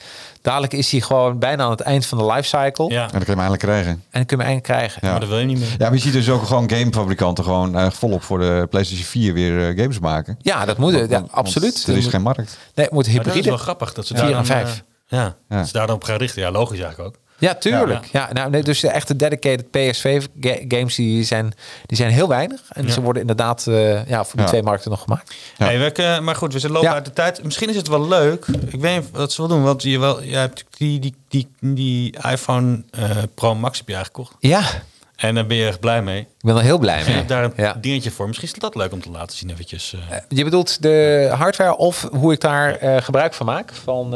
Dadelijk is hij gewoon bijna aan het eind van de lifecycle. Ja, En dan kun je hem eindelijk krijgen. En dan kun je hem eigenlijk krijgen. Ja. maar dat wil je niet meer. Ja, maar je ziet dus ook gewoon gamefabrikanten gewoon eh, volop voor de PlayStation 4 weer games maken. Ja, dat moet. Want- Ja, want absoluut. Er is geen markt. Nee, het moet Maar dat is hybride. wel grappig. Dat ze Vier daar en dan, vijf. eh, ja, Ja. dat ze daar dan op gaan richten. Ja, logisch eigenlijk ook. Ja, tuurlijk. Ja. nou, nee, dus de echte dedicated PSV-games die zijn, die zijn heel weinig. En Ja. ze worden inderdaad eh, ja, voor die Ja. twee markten nog gemaakt. Ja. Hey, we, kunnen- maar goed, we zijn lopen Ja. uit de tijd. Misschien is het wel leuk. Ik weet niet wat ze wel doen. Want je, wel, je hebt die, die, die, die iPhone eh, Pro Max heb je aangekocht. Ja, En daar ben je erg blij mee. ik ben er heel blij Ik mee. heb daar een Ja. dingetje voor. Misschien is dat leuk om te laten zien eventjes. eh. Je bedoelt de hardware of hoe ik daar eh, gebruik van maak? Van,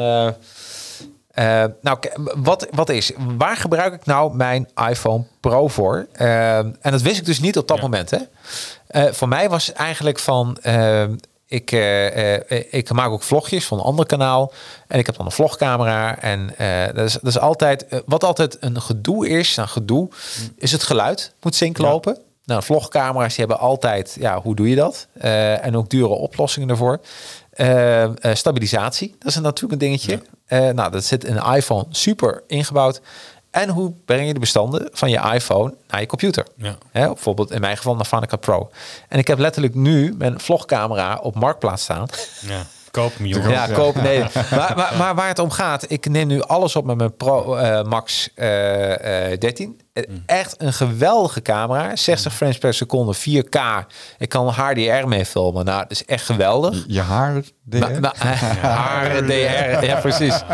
eh, nou, wat, wat is? Waar gebruik ik nou mijn iPhone Pro voor? Eh, en dat wist ik dus niet op dat Ja. moment. Hè? Eh, voor mij was eigenlijk van. ik, ik maak ook vlogjes van een ander kanaal. En ik heb dan een vlogcamera. En dat, is, dat is altijd. wat altijd een gedoe is. Nou, gedoe is het geluid. Moet sync Ja. lopen. Nou, vlogcamera's die hebben altijd. Ja, hoe doe je dat? En ook dure oplossingen daarvoor. Stabilisatie, dat is natuurlijk een dingetje. Eh, nou, dat zit in een iPhone super ingebouwd. En hoe breng je de bestanden van je iPhone naar je computer? Ja. Hè, bijvoorbeeld in mijn geval naar Final Cut Pro. En ik heb letterlijk nu mijn vlogcamera op Marktplaats staan. ja. Koop hem, jongen. Ja, koop nee. Maar, maar, maar waar het om gaat, ik neem nu alles op met mijn Pro eh, Max eh, eh, 13. Eh, Echt een geweldige camera. 60 frames per seconde, 4K. Ik kan HDR mee filmen. Nou, dat is echt geweldig. Je haar, eh, <laughs> haar DR, ja precies. <laughs>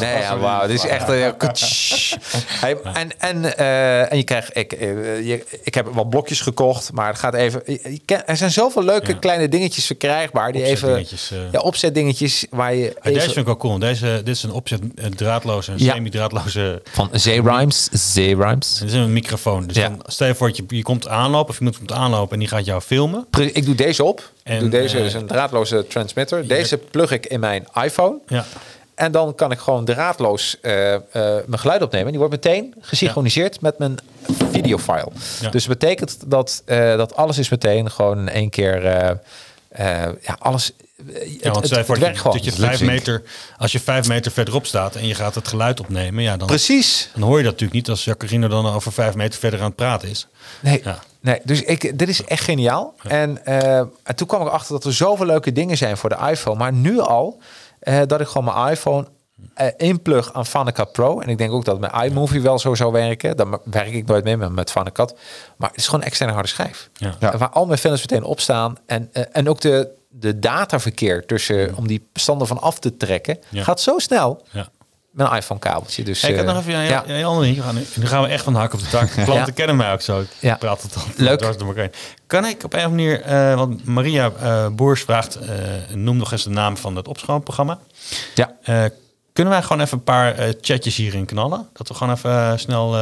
Nee, ja, wauw, dit is echt een hey, en, en, eh, en je krijgt, ik, eh, je, ik heb wat blokjes gekocht, maar het gaat even. je- je ken- er zijn zoveel leuke Ja. kleine dingetjes verkrijgbaar die even, Opzetdingetjes, eh. ja, opzetdingetjes waar je deze vind ik wel cool. Deze, dit is een opzet eh, draadloze en Ja. semi-draadloze. van Z-Rhymes, Z-Rhymes. Dit is een microfoon. Dus Ja. dan stel je voor dat je, je komt aanlopen of iemand komt aanlopen en die gaat jou filmen. Ik doe deze op. ik En, doe deze eh, is een draadloze transmitter. Deze plug ik in mijn iPhone. Ja. En dan kan ik gewoon draadloos eh, eh, mijn geluid opnemen. Die wordt meteen gesynchroniseerd met mijn videofile. Ja. Dus dat betekent dat, dat alles is meteen gewoon in één keer... ja, alles... eh, Ja, want het, het, voor het dat je, gewoon. dat je Het vijf meter, als je vijf meter verderop staat en je gaat het geluid opnemen, ja, dan, Precies. dan hoor je dat natuurlijk niet als Jacarino dan over vijf meter verder aan het praten is. Nee, Ja. nee dus ik, dit is echt geniaal. En, eh, en toen kwam ik achter dat er zoveel leuke dingen zijn voor de iPhone. Maar nu al, eh, dat ik gewoon mijn iPhone eh inplug aan Cut Pro. En ik denk ook dat mijn iMovie wel zo zou werken. Daar werk ik nooit mee met, met Cut. Maar het is gewoon een externe harde schijf. Ja. Ja. Waar al mijn films meteen op staan. En, en ook de, de dataverkeer tussen, om die bestanden van af te trekken, Ja. gaat zo snel Ja. met een iPhone kabeltje. Dus, Hey, ik eh, nog even een ja. een gaan Nu gaan we echt van de hak op de tak. <laughs> Klanten kennen mij ook zo. Ik Ja. praat het dan Leuk. door elkaar. Kan ik op een of andere manier... eh, want Maria eh, Boers vraagt... noem nog eens de naam van het opschoonprogramma. ja. Kunnen wij gewoon even een paar chatjes hierin knallen? Dat we gewoon even snel...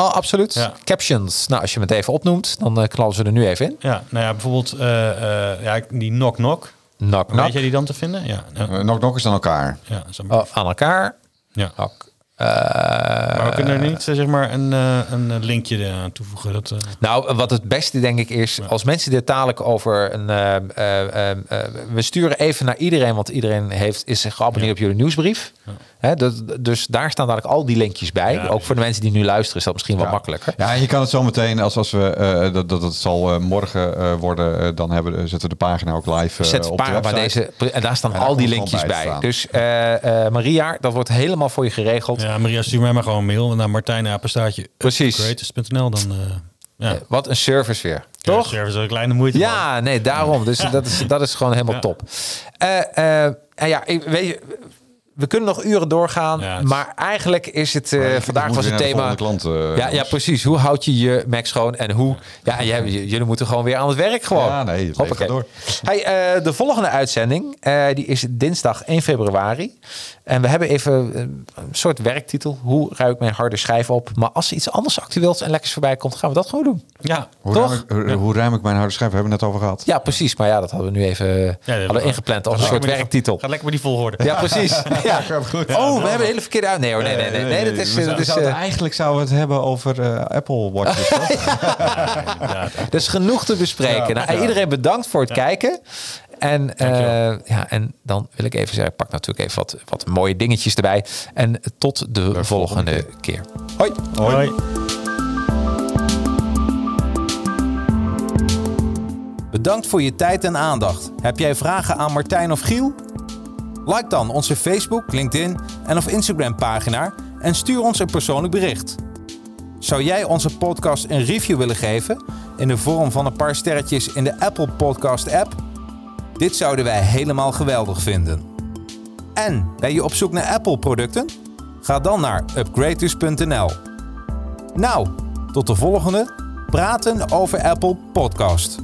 Oh, absoluut. Ja. Captions. Nou, als je het even opnoemt, dan eh, knallen ze er nu even in. ja, nou ja, bijvoorbeeld eh, eh, ja, die knock knock. Knock, knock. Weet jij die dan te vinden? Ja, ja, nog nog eens aan elkaar. ja, zo- Oh, aan elkaar. ja. Knock. Eh, Maar we kunnen er niet eh, zeg maar een, eh, een eh, linkje aan toevoegen. Dat, eh, Nou, wat het beste denk ik is, als mensen dit dadelijk over een... eh, eh, eh, eh, we sturen even naar iedereen, want iedereen heeft, is geabonneerd op jullie nieuwsbrief. Hè, dat, dus daar staan dadelijk al die linkjes bij. Ja, Ook voor de mensen die nu luisteren is dat misschien wat Ja. makkelijker. Ja, en je kan het zo meteen, als, als we, eh, dat, dat het zal eh, morgen eh, worden, eh, dan hebben, zetten we de pagina ook live eh, Zet op de maar website. deze, en daar staan Ja, daar al die linkjes bij bij. Dus eh, eh, Maria, dat wordt helemaal voor je geregeld. Ja, Maria, stuur mij maar gewoon een mail naar martijnapenstaartje. Precies. Creators.nl dan... eh ja. Wat een service weer. Toch? Toch? Service een kleine moeite. man. Ja, nee, daarom. Dus <laughs> dat is, dat is gewoon helemaal Ja. top. Eh, eh, en ja, ik, weet je, we kunnen nog uren doorgaan, Ja, maar eigenlijk is het eh, vandaag was het thema. Klant, ja, ja, precies. Hoe houd je je Mac schoon en hoe? Ja, en jij- j- jullie moeten gewoon weer aan het werk gewoon. Ja, nee, het Hoppakee. gaat door. Hey, eh, de volgende uitzending eh, die is dinsdag 1 februari. En we hebben even eh, een soort werktitel. Hoe ruik ik mijn harde schijf op? Maar als er iets anders actueels en lekkers voorbij komt, gaan we dat gewoon doen. Ja, Hoe, Toch? ruim ik, hoe, hoe ruim ik mijn harde schijf? Hebben we het net over gehad. Ja, precies. Maar ja, dat hadden we nu even hadden we ingepland als een soort werktitel. Gaat lekker met die volgorde. Ja, precies. <laughs> Ja. Oh, we hebben een hele verkeerde uit. Nee hoor, nee, nee, nee. nee, dat is, We dat is, zouden- eh, eigenlijk zouden we het hebben over eh, Apple Watches. toch? <laughs> Ja, er is genoeg te bespreken. nou, Iedereen bedankt voor het kijken. En, eh, ja, en dan wil ik even zeggen, ik pak natuurlijk even wat, wat mooie dingetjes erbij. En tot de volgende, keer. Hoi. Hoi. Bedankt voor je tijd en aandacht. Heb jij vragen aan Martijn of Giel? Like dan onze Facebook, LinkedIn en of Instagram pagina en stuur ons een persoonlijk bericht. Zou jij onze podcast een review willen geven in de vorm van een paar sterretjes in de Apple Podcast app? Dit zouden wij helemaal geweldig vinden. En ben je op zoek naar Apple producten? Ga dan naar upgraders.nl. Nou, tot de volgende Praten over Apple podcast.